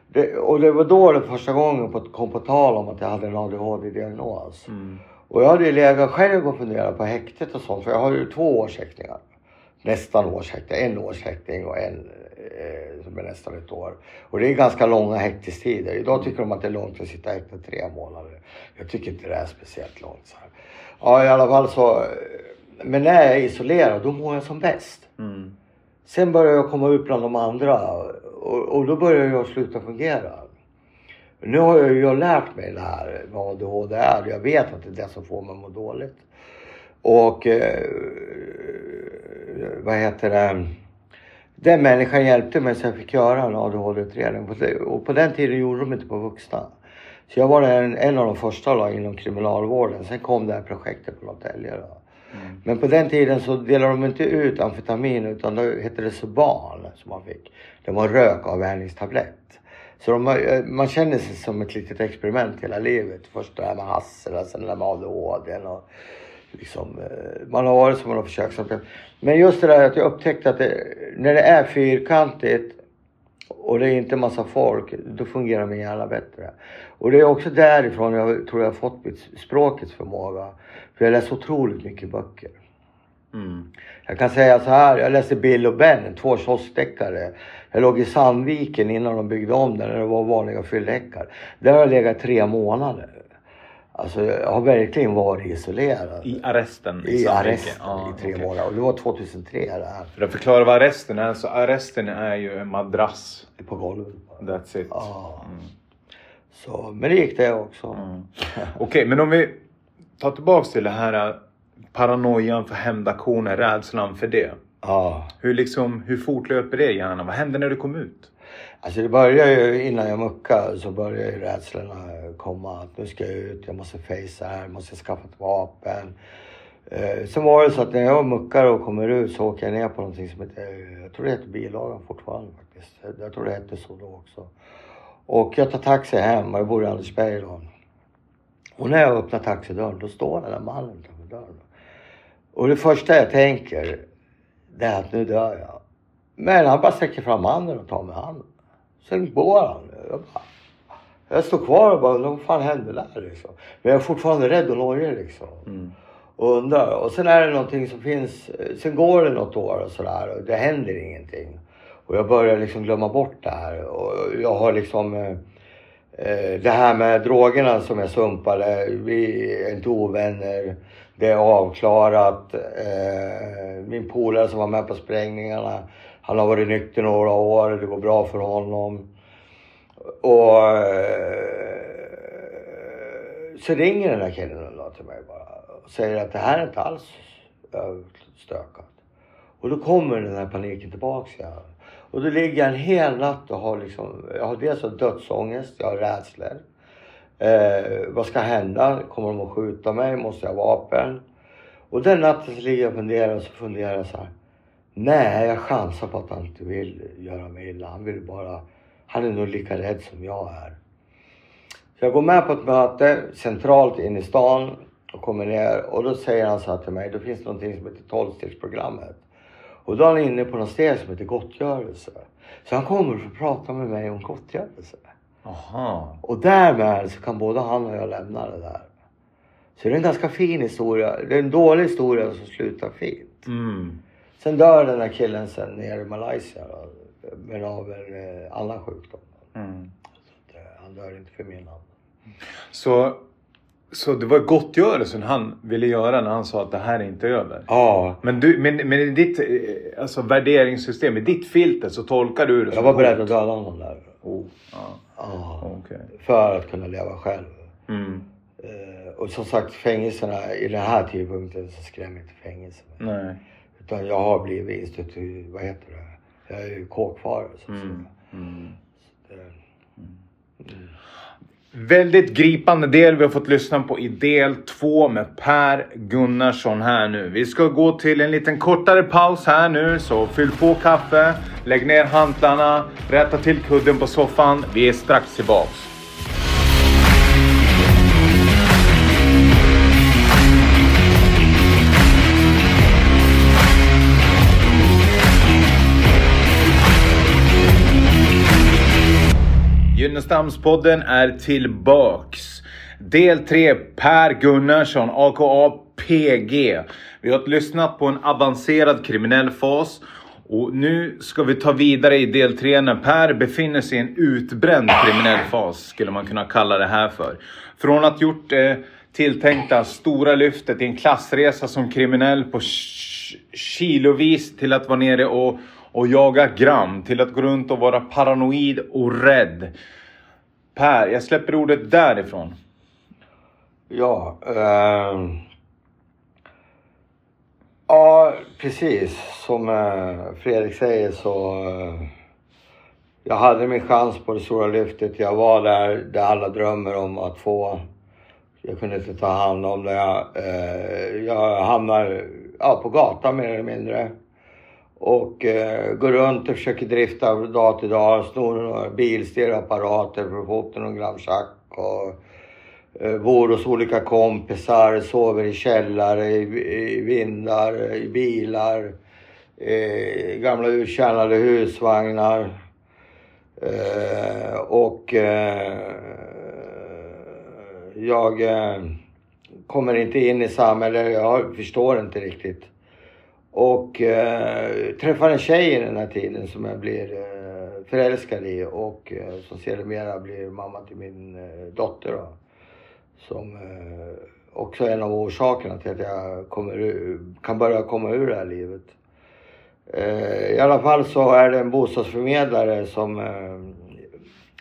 Det, och det var då det första gången på, kom på tal om att jag hade en ADHD-diagnos. Och jag hade ju legat själv och funderat på häktet och sånt. För jag har ju två årshäktningar. Nästan årshäktning. En årshäktning och en eh, som är nästan ett år. Och det är ganska långa häktestider. Idag tycker de att det är långt att sitta häktad tre månader. Jag tycker inte det är speciellt långt. Så här. Ja i alla fall så. Men när jag är isolerad då mår jag som bäst. Mm. Sen börjar jag komma ut bland de andra och, och då börjar jag sluta fungera. Nu har jag ju lärt mig det här vad ADHD är. Jag vet att det är det som får mig att må dåligt. Och eh, vad heter det? Den människan hjälpte mig så jag fick göra en ADHD-utredning. Och på den tiden gjorde de inte på vuxna. Så jag var en, en av de första då, inom kriminalvården. Sen kom det här projektet på Norrtälje. Då. Men på den tiden så delade de inte ut amfetamin utan då hette det Suban som man fick. Det var en rökavvänjningstablett. Så de, eh, man känner sig som ett litet experiment hela livet. Först det här med hassel och sen det där med ADHD. Och liksom, eh, man har varit som man har försökt. Men just det där att jag upptäckte att det, när det är fyrkantigt och det är inte massa folk, då fungerar min hjärna bättre. Och det är också därifrån jag tror jag har fått mitt språkets förmåga. För jag läser otroligt mycket böcker. Mm. Jag kan säga så här, jag läste Bill och Ben, två kioskdeckare. Jag låg i Sandviken innan de byggde om den, när det var vanliga fylldäckar. Där har jag legat tre månader. Alltså jag har verkligen varit isolerad. I arresten? I Sandviken? arresten Ja, i tre okej. månader. Och det var 2003 det här. För att förklara vad arresten är, så arresten är ju en madrass. På golvet. That's it. Ja. Så, men det gick det också. Mm. Okej, men om vi tar tillbaks till det här paranoian för hämndaktioner, rädslan för det. Ja. Hur, liksom, hur fortlöper det i hjärnan? Vad hände när du kom ut? Alltså det började ju innan jag muckade så började ju rädslorna komma. Att nu ska jag ut, jag måste fejsa här, måste skaffa ett vapen. Eh, sen var det så att när jag muckar och kommer ut så åker jag ner på någonting som heter, jag tror det heter bilagan fortfarande faktiskt. Jag tror det hette så då också. Och jag tar taxi hem och jag bor i Andersberg då. Och när jag öppnar taxidörren då står den där mannen. Och det första jag tänker det är att nu dör jag. Men han bara sträcker fram handen och tar med handen. Sen går han. Jag, bara, jag står kvar och bara undrar vad fan hände där liksom. Men jag är fortfarande rädd och nojig liksom. Mm. Och och undrar. Och sen är det någonting som finns, sen går det något år och sådär och det händer ingenting. Och jag börjar liksom glömma bort det här. Och jag har liksom eh, eh det här med drogerna som jag sumpade. Vi är inte ovänner. Det är avklarat. Eh, min polare som var med på sprängningarna. Han har varit nykter några år. Det går bra för honom. Och eh, så ringer den där killen då till mig bara och säger att det här är inte alls stökat. Och då kommer den här paniken tillbaks igen. Och då ligger jag en hel natt och har liksom, jag har dels dödsångest, jag har rädslor. Eh, vad ska hända? Kommer de att skjuta mig? Måste jag ha vapen? Och den natten så ligger jag och funderar och så funderar jag så här. Nej, jag chansar på att han inte vill göra mig illa. Han vill bara, han är nog lika rädd som jag är. Så jag går med på ett möte centralt in i stan och kommer ner och då säger han så här till mig, då finns det någonting som heter tolvstegsprogrammet. Och då är han inne på något steg som heter gottgörelse. Så han kommer för att prata med mig om gottgörelse. Aha. Och därmed så kan både han och jag lämna det där. Så det är en ganska fin historia. Det är en dålig historia som slutar fint. Mm. Sen dör den här killen sen nere i Malaysia då, men av en eh, annan sjukdom. Mm. Så, eh, han dör inte för min hand. Så, så det var gottgörelsen han ville göra när han sa att det här är inte över? Ja. Men, du, men, men i ditt eh, alltså, värderingssystem, i ditt filter så tolkar du det Jag var beredd att döda honom där. Oh, ja, Ja. okej. För att kunna leva själv. Mm. Eh, och som sagt fängelserna i den här tidpunkten så skrämmer inte fängelse mig. Nej. Utan jag har blivit institut, vad heter det? Jag är ju kåkfarare så att Mm. säga. Mm. Så det- Väldigt gripande del vi har fått lyssna på i del två med Per Gunnarsson här nu. Vi ska gå till en liten kortare paus här nu, så fyll på kaffe, lägg ner hantlarna, rätta till kudden på soffan. Vi är strax tillbaks. Gynnestamspodden är tillbaks. Del 3, Per Gunnarsson, aka PG. Vi har lyssnat på en avancerad kriminell fas. Och nu ska vi ta vidare i del 3 när Per befinner sig i en utbränd kriminell fas, skulle man kunna kalla det här för. Från att gjort eh, tilltänkta stora lyftet i en klassresa som kriminell på sh- kilovis till att vara nere och, och jaga gram, till att gå runt och vara paranoid och rädd. Per, jag släpper ordet därifrån. Ja, Eh, ja precis som eh, Fredrik säger så eh, jag hade min chans på det stora lyftet. Jag var där, där alla drömmer om att få. Jag kunde inte ta hand om det. Eh, jag hamnar ja, på gatan mer eller mindre. Och eh, går runt och försöker drifta dag till dag. Snor några bilstereoapparater för att få upp till någon gram schack. Och eh, bor hos olika kompisar, sover i källare, i, i vindar, i bilar. Eh, gamla uttjänade husvagnar. Eh, och eh, jag eh, kommer inte in i samhället. Jag förstår inte riktigt. Och eh, träffar en tjej i den här tiden som jag blir eh, förälskad i och eh, som sedermera blir mamma till min eh, dotter. Då. Som eh, också är en av orsakerna till att jag kommer, ur- kan börja komma ur det här livet. Eh, I alla fall så är det en bostadsförmedlare som... Eh,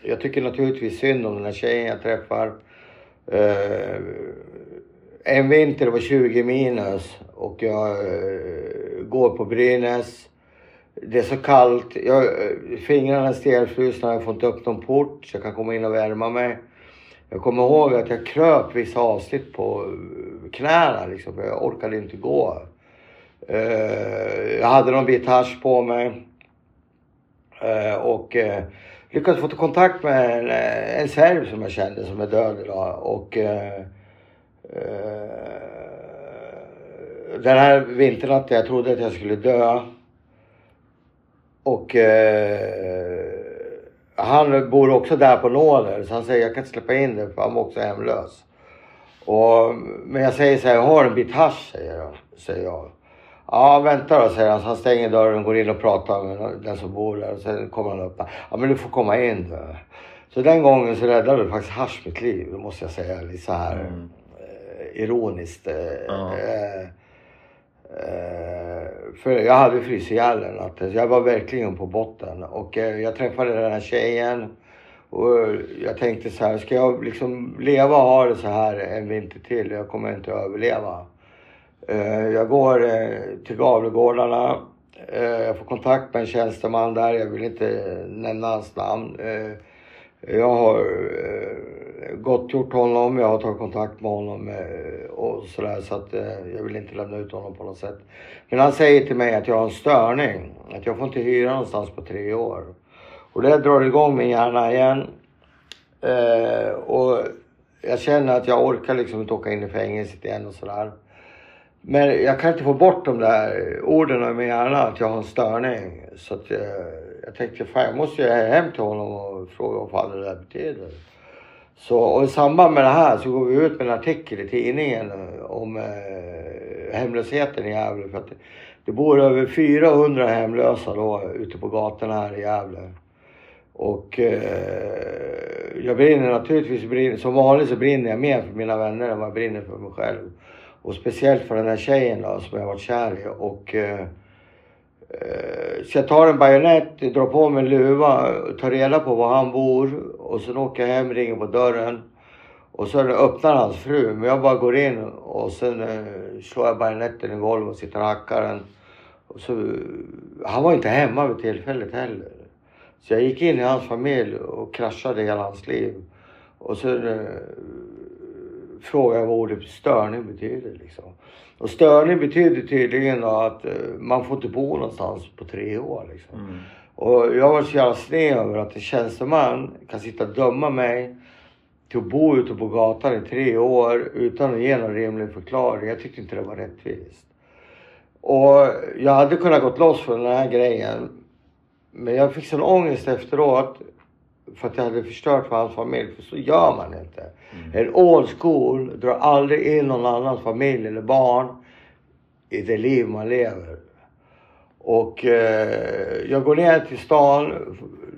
jag tycker naturligtvis synd om den här tjejen jag träffar. Eh, en vinter det var 20 minus och jag eh, går på Brynäs. Det är så kallt. Jag, fingrarna är stelfrusna, jag får inte upp någon port så jag kan komma in och värma mig. Jag kommer ihåg att jag kröp vissa avsnitt på eh, knäna liksom, för jag orkade inte gå. Uh, jag hade någon bit hasch på mig. Uh, och uh, lyckades få kontakt med en, en serb som jag kände som är död idag. Och den här vinternatten jag trodde att jag skulle dö. Och eh, han bor också där på nåder så han säger jag kan inte släppa in dig för han var också hemlös. Och, men jag säger så här, jag har en bit hasch säger jag. Säger jag. Ja vänta då säger han. Så han stänger dörren och går in och pratar med den som bor där. Och sen kommer han upp. Ja men du får komma in du. Så den gången så räddade faktiskt hasch mitt liv. Det måste jag säga. Lite så här Mm. eh, ironiskt. Eh, eh, eh, Eh, för jag hade frysit ihjäl den natten. Så jag var verkligen på botten. Och eh, jag träffade den här tjejen. Och eh, jag tänkte så här, ska jag liksom leva och ha det så här en vinter till? Jag kommer inte att överleva. Jag går till Gavlegårdarna. Jag får kontakt med en tjänsteman där. Jag vill inte nämna hans namn. Jag har gottgjort honom. Jag har tagit kontakt med honom eh, och sådär. Så att eh, jag vill inte lämna ut honom på något sätt. Men han säger till mig att jag har en störning. Att jag får inte hyra någonstans på tre år. Och det drar igång min hjärna igen. Eh, och jag känner att jag orkar liksom inte åka in i fängelset igen och sådär. Men jag kan inte få bort de där orden i min hjärna att jag har en störning. Så att jag, jag tänkte, fan jag måste ju hem till honom och fråga vad fan det där betyder. Så, och i samband med det här så går vi ut med en artikel i tidningen eh, om eh, hemlösheten i Gävle. För att det, det bor över 400 hemlösa då ute på gatorna här i Gävle. Och eh, jag brinner naturligtvis, brinner, som vanligt så brinner jag mer för mina vänner än vad jag brinner för mig själv. Och speciellt för den här tjejen då, som jag varit kär i. Och, eh, Eh, så jag tar en bajonett, drar på mig en luva, tar reda på var han bor och sen åker jag hem, ringer på dörren. Och sen öppnar hans fru, men jag bara går in och sen eh, slår jag bajonetten i golvet och sitter och hackar den. Och så, han var inte hemma vid tillfället heller. Så jag gick in i hans familj och kraschade hela hans liv. Och sen eh, frågade jag vad ordet störning betyder. Liksom. Och störning betyder tydligen att eh, man får inte bo någonstans på tre år. Liksom. Mm. Och jag var så jävla sned över att en tjänsteman kan sitta och döma mig till att bo ute på gatan i tre år utan att ge någon rimlig förklaring. Jag tyckte inte det var rättvist. Och jag hade kunnat gått loss för den här grejen. Men jag fick sån ångest efteråt. För att jag hade förstört för hans familj. För så gör man inte. En old school drar aldrig in någon annans familj eller barn i det liv man lever. Och eh, jag går ner till stan.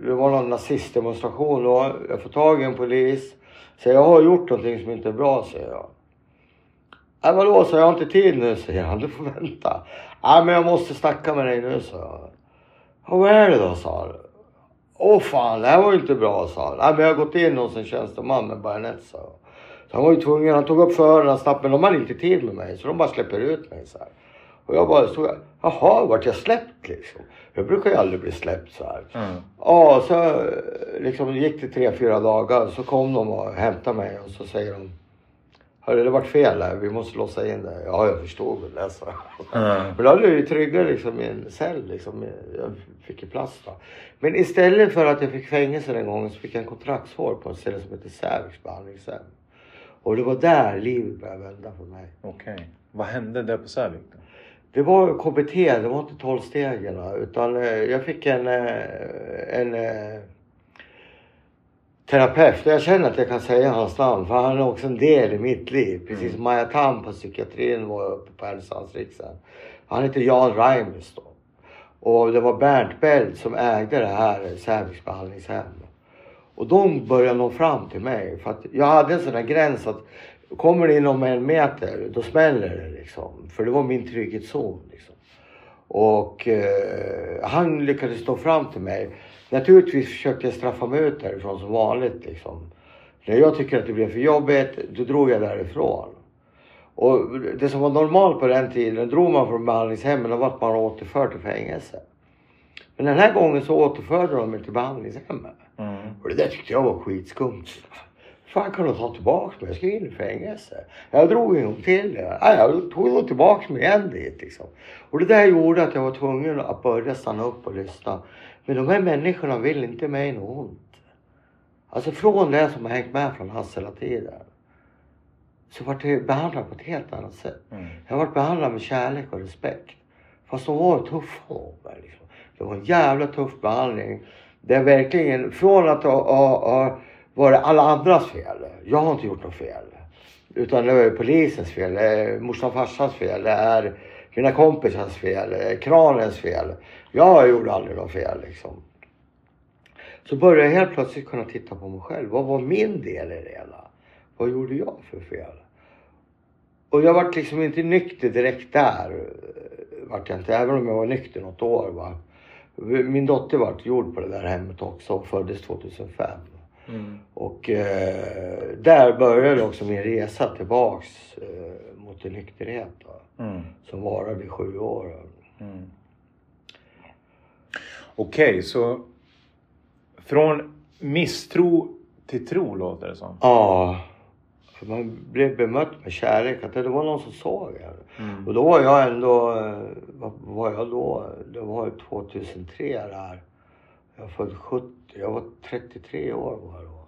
Det var någon nazistdemonstration då. Jag får tag i en polis. Så jag har gjort någonting som inte är bra, säger jag. Nej vadå, så jag har inte tid nu, säger han. Du får vänta. Nej men jag måste snacka med dig nu, sa jag. Ja, vad är det då, sa han. Åh fan, det här var ju inte bra, sa han. Nej men jag har gått in hos en tjänsteman med bajonett, sa jag. Så han var ju tvungen, han tog upp förhören snabbt, men de hade inte tid med mig. Så de bara släpper ut mig så här. Och jag bara stod jaha, vart jag släppt liksom? Jag brukar ju aldrig bli släppt så här. Mm. Ja, så liksom gick det tre, fyra dagar. Så kom de och hämtade mig och så säger de. Hörru, det vart fel här. Vi måste låsa in det. Ja, jag förstod väl det, så. Mm. Men då hade jag ju tryggat liksom i en cell liksom. Jag fick ju plats då. Men istället för att jag fick fängelse den gången så fick jag en kontraktsvård på ett ställe som heter Säviks behandlingshem. Och det var där livet började vända för mig. Okej. Vad hände där på Särvik då? Det var KBT, det var inte tolvstegen utan eh, jag fick en, eh, en eh, terapeut. Jag känner att jag kan säga hans namn för han är också en del i mitt liv. Precis som Maja Tam på psykiatrin var uppe på Härnösandsriksdagen. Han heter Jan Reimes då. Och det var Bernt Belt som ägde det här Säviks behandlingshem. Och de började nå fram till mig. För att jag hade en sån här gräns att kommer det inom en meter, då smäller det liksom. För det var min trygghetszon. Liksom. Och eh, han lyckades nå fram till mig. Naturligtvis försökte jag straffa mig ut därifrån som vanligt. Liksom. När jag tycker att det blev för jobbigt, då drog jag därifrån. Och det som var normalt på den tiden, drog man från behandlingshemmen, då var att man återförd till fängelse. Men den här gången så återförde de mig till behandlingshemmet. Mm. Och det där tyckte jag var skitskumt. Fan kan de ta tillbaka mig? Jag ska in i fängelse. Jag drog en gång till. Ja, jag tog nog tillbaka mig igen dit liksom. Och det där gjorde att jag var tvungen att börja stanna upp och lyssna. Men de här människorna vill inte mig något ont. Alltså från det som har hängt med från Hassela tiden. Så vart jag behandlad på ett helt annat sätt. Mm. Jag har varit behandlad med kärlek och respekt. Fast de var tuffa mot mig. Liksom. Det var en jävla tuff behandling. Det är verkligen, från att ha, ha, ha varit alla andras fel. Jag har inte gjort något fel. Utan det är polisens fel, det är morsan och farsans fel, det är mina kompisars fel, är kranens fel. Jag gjorde aldrig något fel liksom. Så började jag helt plötsligt kunna titta på mig själv. Vad var min del i det hela? Vad gjorde jag för fel? Och jag vart liksom inte nykter direkt där. Vart jag inte, även om jag var nykter något år. Va? Min dotter vart gjord på det där hemmet också och föddes 2005. Mm. Och eh, där började också min resa tillbaks eh, mot en nykterhet. Mm. Som varade i sju år. Mm. Okej, okay, så från misstro till tro låter det som. Ja. Man blev bemött med kärlek. Att det var någon som såg en. Mm. Och då var jag ändå, eh, vad var jag då? Det var 2003 där. Jag född 70. Jag var 33 år var jag då.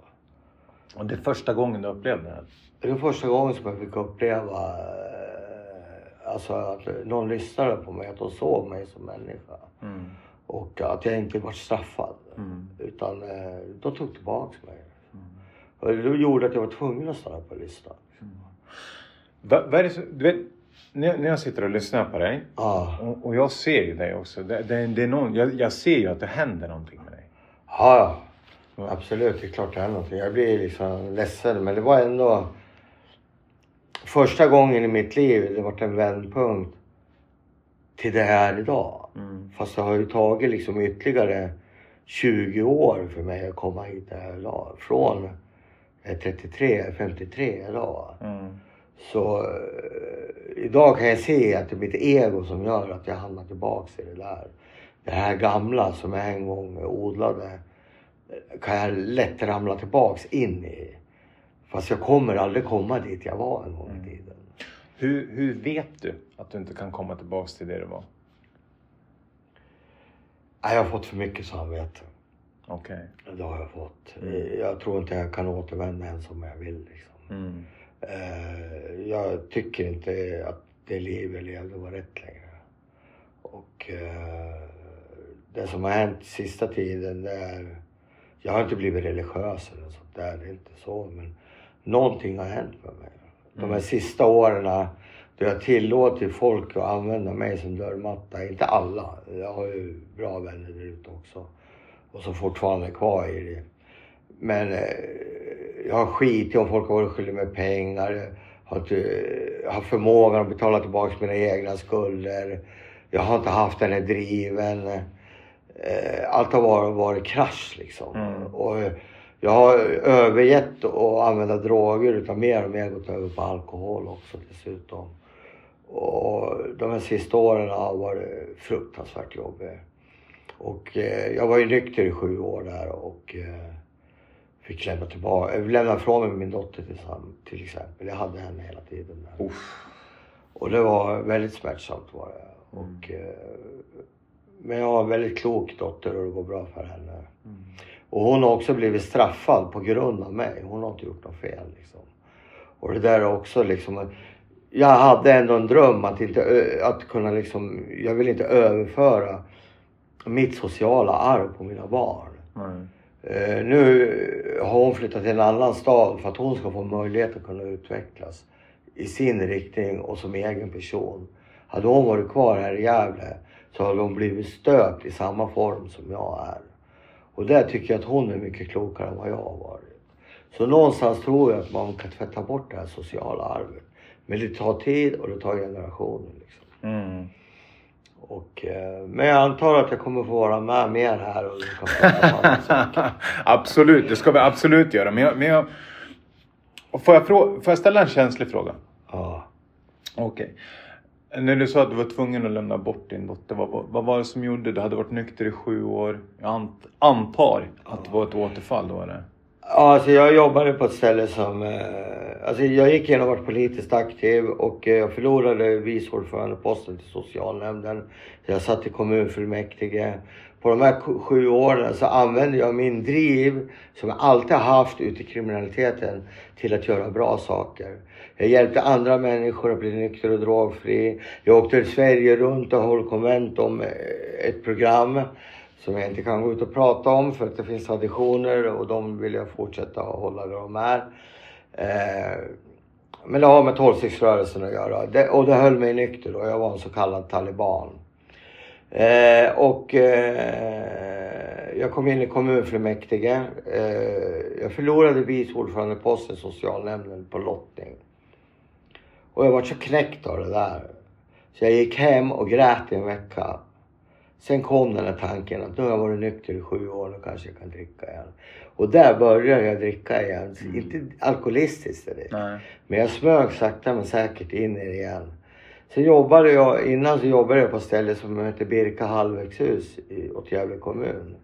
Och det är första gången du upplevde det? Det är första gången som jag fick uppleva eh, alltså att någon lyssnade på mig, att de såg mig som människa. Mm. Och att jag inte var straffad. Mm. Utan eh, de tog tillbaks mig. Mm. Och det gjorde att jag var tvungen att stanna på listan. Mm. Vad är det så, du vet, när, när jag sitter och lyssnar på dig ah. och, och, jag ser ju dig också. Det, det, det är någon, jag, jag, ser ju att det händer någonting med dig. Ja, ja. absolut. Det är klart det händer någonting. Jag blir liksom ledsen men det var ändå första gången i mitt liv det var en vändpunkt till det här idag. Mm. Fast det har ju tagit liksom ytterligare 20 år för mig att komma hit det här idag. Från 33, 53 idag. Mm. Så uh, idag kan jag se att det är mitt ego som gör att jag hamnar tillbaks i det där. Det här gamla som jag en gång odlade kan jag lätt ramla tillbaks in i. Fast jag kommer aldrig komma dit jag var en gång i mm. tiden. Hur, hur vet du att du inte kan komma tillbaks till det du var? Jag har fått för mycket samvete. Okej. Okay. Det har jag fått. Mm. Jag tror inte jag kan återvända ens om jag vill. Liksom. Mm. Uh, jag tycker inte att det liv jag levde var rätt längre. Och uh, det som har hänt sista tiden det är... Jag har inte blivit religiös eller sånt där, det är inte så. Men någonting har hänt med mig. De här mm. sista åren jag tillåtit folk att använda mig som dörrmatta. Inte alla. Jag har ju bra vänner där ute också. Och som fortfarande är kvar i det. Men eh, jag har skitit om folk har varit skyldiga mig pengar. Har inte haft förmågan att betala tillbaka mina egna skulder. Jag har inte haft den här driven. Eh, allt har varit, varit krasch liksom. Mm. Och, jag har övergett att använda droger utan mer och mer gått över på alkohol också dessutom. Och de här sista åren har varit fruktansvärt jobbiga. Och eh, jag var ju nykter i sju år där och eh, fick lämna tillbaka, äh, lämna ifrån mig min dotter till, till exempel. Jag hade henne hela tiden. Där. Och det var väldigt smärtsamt var det. Mm. Och, eh, men jag har en väldigt klok dotter och det går bra för henne. Mm. Och hon har också blivit straffad på grund av mig. Hon har inte gjort något fel. Liksom. Och det där är också liksom. Jag hade ändå en dröm att, inte, att kunna liksom, jag vill inte överföra mitt sociala arv på mina barn. Mm. Uh, nu har hon flyttat till en annan stad för att hon ska få möjlighet att kunna utvecklas i sin riktning och som egen person. Hade hon varit kvar här i Gävle så hade hon blivit stöpt i samma form som jag är. Och där tycker jag att hon är mycket klokare än vad jag har varit. Så någonstans tror jag att man kan tvätta bort det här sociala arvet. Men det tar tid och det tar generationer. Liksom. Mm. Och, eh, men jag antar att jag kommer få vara med mer här. Och kan absolut, det ska vi absolut göra. Men jag, men jag, får, jag får jag ställa en känslig fråga? Ja. Okej. Okay. När du sa att du var tvungen att lämna bort din dotter, vad, vad var det som gjorde det? Du hade varit nykter i sju år. Jag ant, antar att det var ett återfall då eller? Ja, alltså jag jobbade på ett ställe som... Eh, alltså jag gick igenom och var politiskt aktiv och eh, jag förlorade vice ordförandeposten till socialnämnden. Jag satt i kommunfullmäktige på de här sju åren så använde jag min driv som jag alltid haft ute i kriminaliteten till att göra bra saker. Jag hjälpte andra människor att bli nykter och drogfri. Jag åkte Sverige runt och höll konvent om eh, ett program som jag inte kan gå ut och prata om för att det finns traditioner och de vill jag fortsätta att hålla där de är. Eh, Men det har med tolvstegsrörelsen att göra. Det, och det höll mig nykter och jag var en så kallad taliban. Eh, och eh, jag kom in i kommunfullmäktige. Eh, jag förlorade vice ordförandeposten i socialnämnden på lottning. Och jag var så knäckt av det där. Så jag gick hem och grät i en vecka. Sen kom den här tanken att nu har jag varit nykter i sju år, nu kanske jag kan dricka igen. Och där började jag dricka igen. Mm. Inte alkoholistiskt direkt. Nej. Men jag smög sakta men säkert in i det igen. Sen jobbade jag, innan så jobbade jag på ett ställe som heter Birka halvvägshus i, åt Gävle kommun.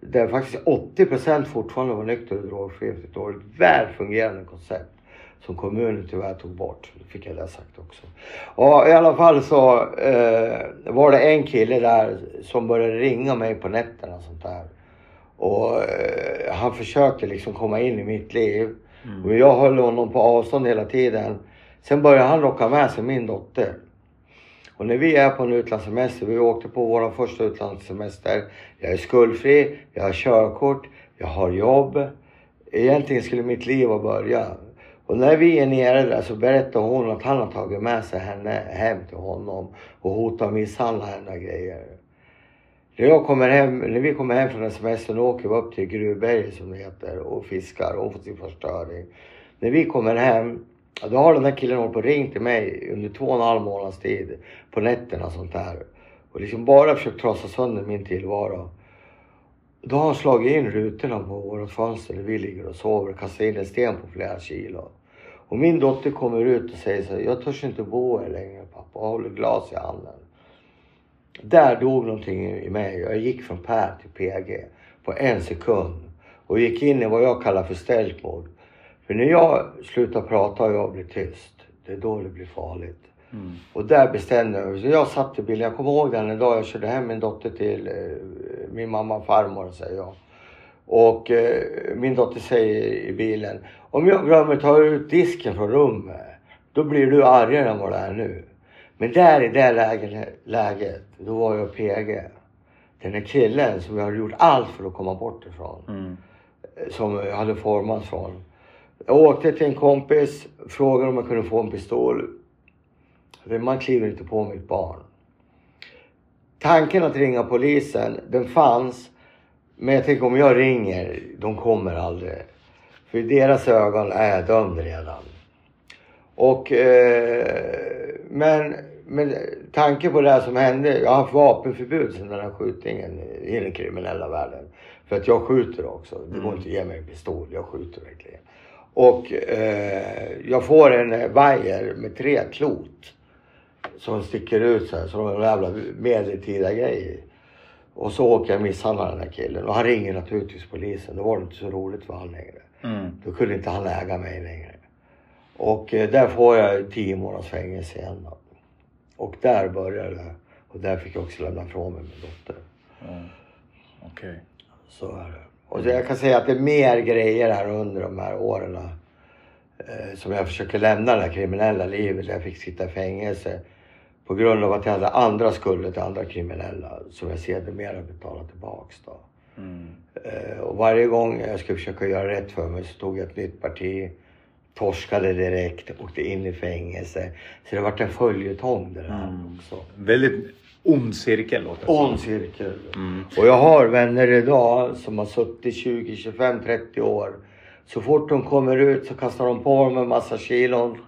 Där faktiskt 80 fortfarande var nykter och drogfri efter ett år. Ett väl fungerande koncept. Som kommunen tyvärr tog bort. Det fick jag det sagt också. Och i alla fall så eh, var det en kille där som började ringa mig på nätterna och sånt där. Och eh, han försökte liksom komma in i mitt liv. Mm. Och jag höll honom på avstånd hela tiden. Sen började han locka med sig min dotter. Och när vi är på en utlandssemester, vi åkte på vår första utlandssemester. Jag är skuldfri, jag har körkort, jag har jobb. Egentligen skulle mitt liv ha börjat. Och när vi är nere där så berättar hon att han har tagit med sig henne hem till honom och hotar misshandla henne och grejer. När, jag kommer hem, när vi kommer hem från semestern åker vi upp till Gruvberget som det heter och fiskar och får sin förstöring. När vi kommer hem, då har den här killen hållit på och ringt till mig under två och en halv månads tid på nätterna och sånt där. Och liksom bara försökt trasa sönder min tillvaro. Då har han slagit in rutorna på vårt fönster där vi ligger och sover och kastat in en sten på flera kilo. Och min dotter kommer ut och säger så här, jag törs inte bo här längre pappa och håller glas i handen. Där dog någonting i mig. Jag gick från Per till PG på en sekund. Och gick in i vad jag kallar för stealth För när jag slutar prata och jag blir tyst, det är då det blir farligt. Mm. Och där bestämde jag mig. Jag satt i bilen. Jag kommer ihåg den dag jag körde hem min dotter till eh, min mamma och farmor säger jag. Och eh, min dotter säger i bilen. Om jag glömmer ta ut disken från rummet. Då blir du argare än vad det är nu. Men där i det läget, läget då var jag PG. Den här killen som jag hade gjort allt för att komma bort ifrån. Mm. Som jag hade formats från. Jag åkte till en kompis, frågade om jag kunde få en pistol. För Man kliver inte på mitt barn. Tanken att ringa polisen, den fanns. Men jag tänker om jag ringer, de kommer aldrig. För i deras ögon är jag dömd redan. Och, eh, men, men tanke på det här som hände. Jag har haft vapenförbud sedan den här skjutningen i den kriminella världen. För att jag skjuter också. Det går Mm. inte att ge mig en pistol. Jag skjuter verkligen. Och eh, jag får en vajer med tre klot. Som sticker ut så här. Så de jävla medeltida grej. Och så åker jag och misshandlar den här killen. Och han ringer naturligtvis polisen. Då var det inte så roligt för han längre. Mm. Då kunde inte han äga mig längre. Och eh, där får jag tio månaders fängelse igen då. Och där började det. Och där fick jag också lämna ifrån mig min dotter. Mm. Okej. Så är det. Och jag kan säga att det är mer grejer här under de här åren. Eh, som jag försöker lämna det här kriminella livet. Jag fick sitta i fängelse. På grund av att jag hade andra skulder till andra kriminella. Som jag sedermera betalade tillbaks då. Mm. Eh, och varje gång jag skulle försöka göra rätt för mig så tog jag ett nytt parti. Torskade direkt, åkte in i fängelse. Så det vart en följetong det där Mm. också. Väldigt ond cirkel låter det som. On cirkel. Mm. Och jag har vänner idag som har suttit 20, 25, 30 år. Så fort de kommer ut så kastar de på dem en massa kilon.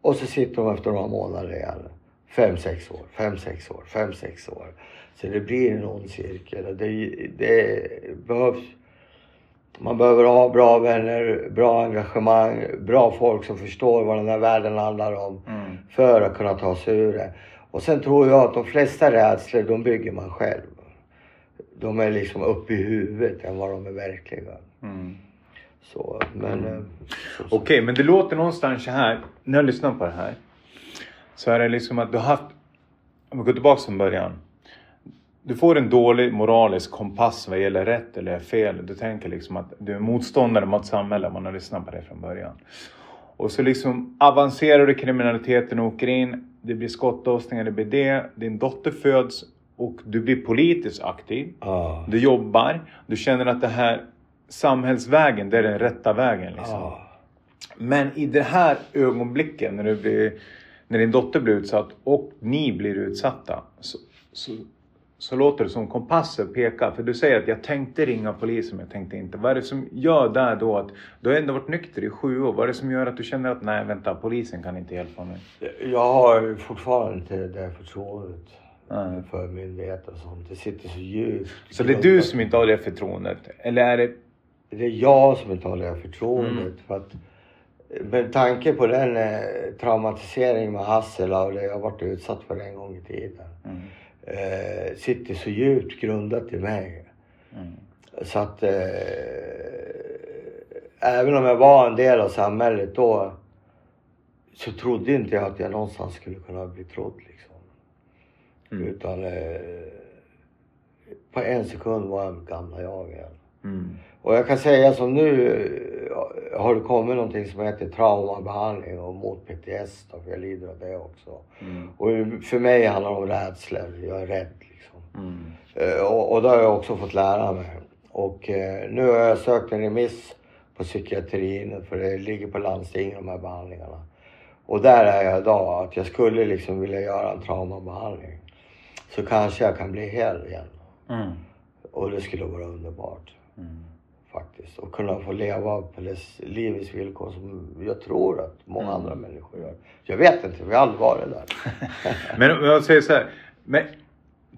Och så sitter de efter några månader igen. Fem, sex år, fem, sex år, fem, sex år. Så det blir en ond cirkel. Det, det behövs... Man behöver ha bra vänner, bra engagemang, bra folk som förstår vad den här världen handlar om. Mm. För att kunna ta sig ur det. Och sen tror jag att de flesta rädslor, de bygger man själv. De är liksom uppe i huvudet än vad de är verkliga. Mm. Så, men... eh, så- så- Okej, men det låter någonstans så här. När jag lyssnar på det här. Så är det liksom att du har haft... Om vi går tillbaka från början. Du får en dålig moralisk kompass vad gäller rätt eller fel. Du tänker liksom att du är motståndare mot samhället man har lyssnat på det från början. Och så liksom avancerar du kriminaliteten och åker in. Det blir skottlossningar, det blir det. Din dotter föds och du blir politiskt aktiv. Ja. Du jobbar. Du känner att det här samhällsvägen, det är den rätta vägen. Liksom. Ja. Men i det här ögonblicken när, du blir, när din dotter blir utsatt och ni blir utsatta så, så, så låter det som kompasser pekar. För du säger att jag tänkte ringa polisen men jag tänkte inte. Vad är det som gör där då att du har ändå varit nykter i sju år. Vad är det som gör att du känner att nej vänta polisen kan inte hjälpa mig? Jag har fortfarande inte det förtroendet Nej. för myndigheter och sånt. Det sitter så djupt. Så det är du som inte har det förtroendet? Eller är det... Det är jag som inte har det förtroendet. Mm. För att, med tanke på den eh, traumatisering med Hassela och det jag varit utsatt för en gång i tiden. Mm. Eh, sitter så djupt grundat i mig. Mm. Så att eh, även om jag var en del av samhället då så trodde inte jag att jag någonstans skulle kunna bli trodd liksom. Mm. Utan eh, på en sekund var jag gamla jag igen. Och jag kan säga som nu eh, har det kommit någonting som heter traumabehandling och mot PTS då, för jag lider av det också. Mm. Och för mig handlar det om rädslor. Jag är rädd liksom. Mm. Eh, Och, och det har jag också fått lära mig. Och eh, nu har jag sökt en remiss på psykiatrin för det ligger på landstinget de här behandlingarna. Och där är jag idag, att jag skulle liksom vilja göra en traumabehandling. Så kanske jag kan bli hel igen. Mm. Och det skulle vara underbart Mm. Faktiskt. Och kunna få leva på livets villkor som jag tror att många Mm. andra människor gör. Jag vet inte, vi har aldrig varit där. Men jag säger så här. Men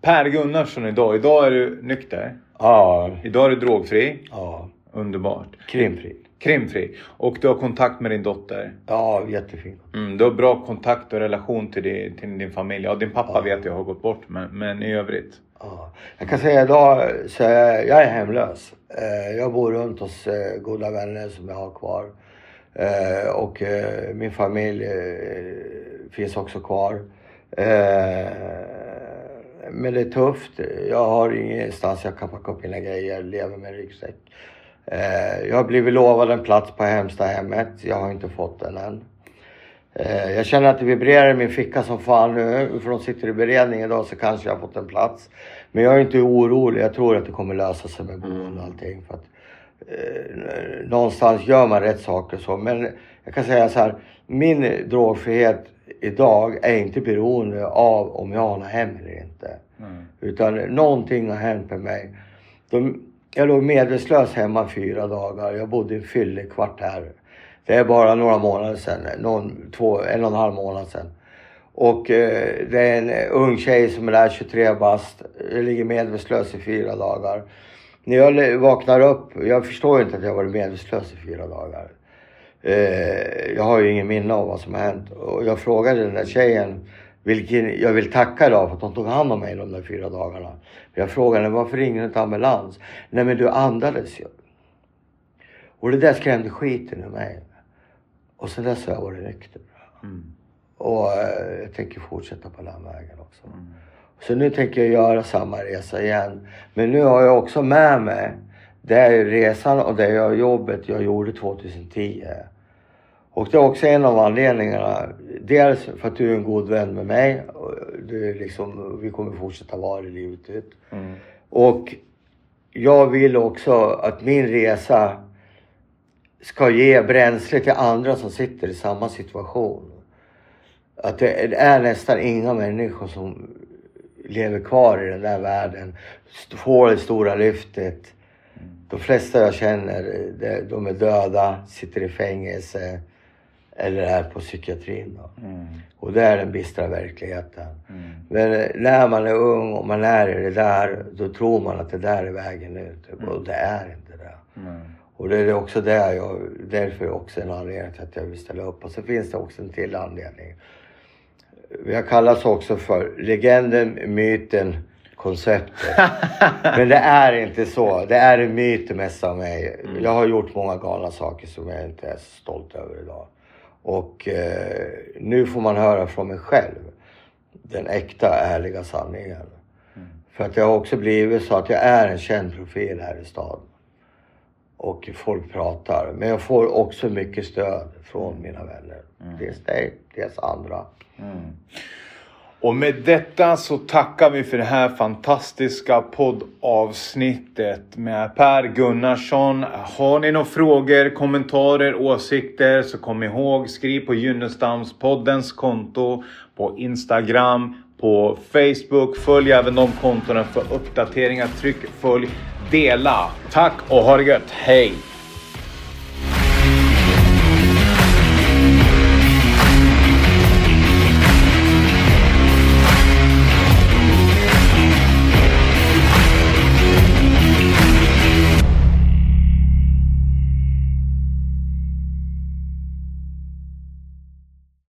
Per Gunnarsson idag. Idag är du nykter. ja, Idag är du drogfri. ja. Underbart. Krimfri. Krimfri. Och du har kontakt med din dotter. Ja, jättefint. Mm, du har bra kontakt och relation till din, till din familj. Ja, din pappa Ja. vet jag har gått bort. Men, men i övrigt. Ja. Jag kan säga idag så jag, jag är hemlös. Eh, jag bor runt hos eh, goda vänner som jag har kvar. Eh, och min familj finns också kvar. Men det är tufft. Jag har ingenstans jag kan packa upp mina grejer, lever med en ryggsäck. Jag har blivit lovad en plats på Hemstahemmet. Jag har inte fått den än. Eh, Jag känner att det vibrerar i min ficka som fan nu. För de sitter i beredning idag så kanske jag har fått en plats. Men jag är inte orolig. Jag tror att det kommer lösa sig med boende och allting. För att, eh, någonstans gör man rätt saker så. Men jag kan säga så här. Min drogfrihet idag är inte beroende av om jag har något hem eller inte. Mm. Utan någonting har hänt med mig. De, jag låg medvetslös hemma fyra dagar. Jag bodde i en fyllekvart här. Det är bara några månader sedan. Någon, två, en och en halv månad sedan. Och eh, det är en ung tjej som är där, 23 bast. Ligger medvetslös i fyra dagar. När jag vaknar upp, jag förstår inte att jag varit medvetslös i fyra dagar. Eh, jag har ju ingen minne av vad som har hänt. Och jag frågade den där tjejen, vilken jag vill tacka idag för att hon tog hand om mig de där fyra dagarna. Jag frågade varför ringer du inte ambulans? Nej men du andades ju. Och det där skrämde skiten ur mig. Och sen dess har jag varit nykter. Mm. Och eh, jag tänker fortsätta på den vägen också. Mm. Så nu tänker jag göra samma resa igen. Men nu har jag också med mig det är resan och det är jobbet jag gjorde 2010. Och det är också en av anledningarna. Dels för att du är en god vän med mig. Du är liksom, vi kommer fortsätta vara det livet ut. Mm. Och jag vill också att min resa ska ge bränsle till andra som sitter i samma situation. Att det är nästan inga människor som lever kvar i den där världen, får det stora lyftet. De flesta jag känner, de- är döda, sitter i fängelse eller är på psykiatrin. Mm. Och det är den bistra verkligheten. Mm. Men när man är ung och man är i det där, då tror man att det där är vägen ut. Och det är inte det. Mm. Och det är också där jag, därför också en anledning till att jag vill ställa upp. Och så finns det också en till anledning. Vi har kallats också för legenden, myten, konceptet. Men det är inte så. Det är en myt det mesta av mig. Jag har gjort många galna saker som jag inte är så stolt över idag. Och eh, nu får man höra från mig själv den äkta, ärliga sanningen. För att jag har också blivit så att jag är en känd profil här i stan. Och folk pratar. Men jag får också mycket stöd från mina vänner. Dels dig, dels andra. Mm. Och med detta så tackar vi för det här fantastiska poddavsnittet med Per Gunnarsson. Har ni några frågor, kommentarer, åsikter så kom ihåg skriv på Gynnestamspoddens konto på Instagram, på Facebook. Följ även de kontona för uppdateringar. Tryck följ, dela. Tack och ha det gött. Hej!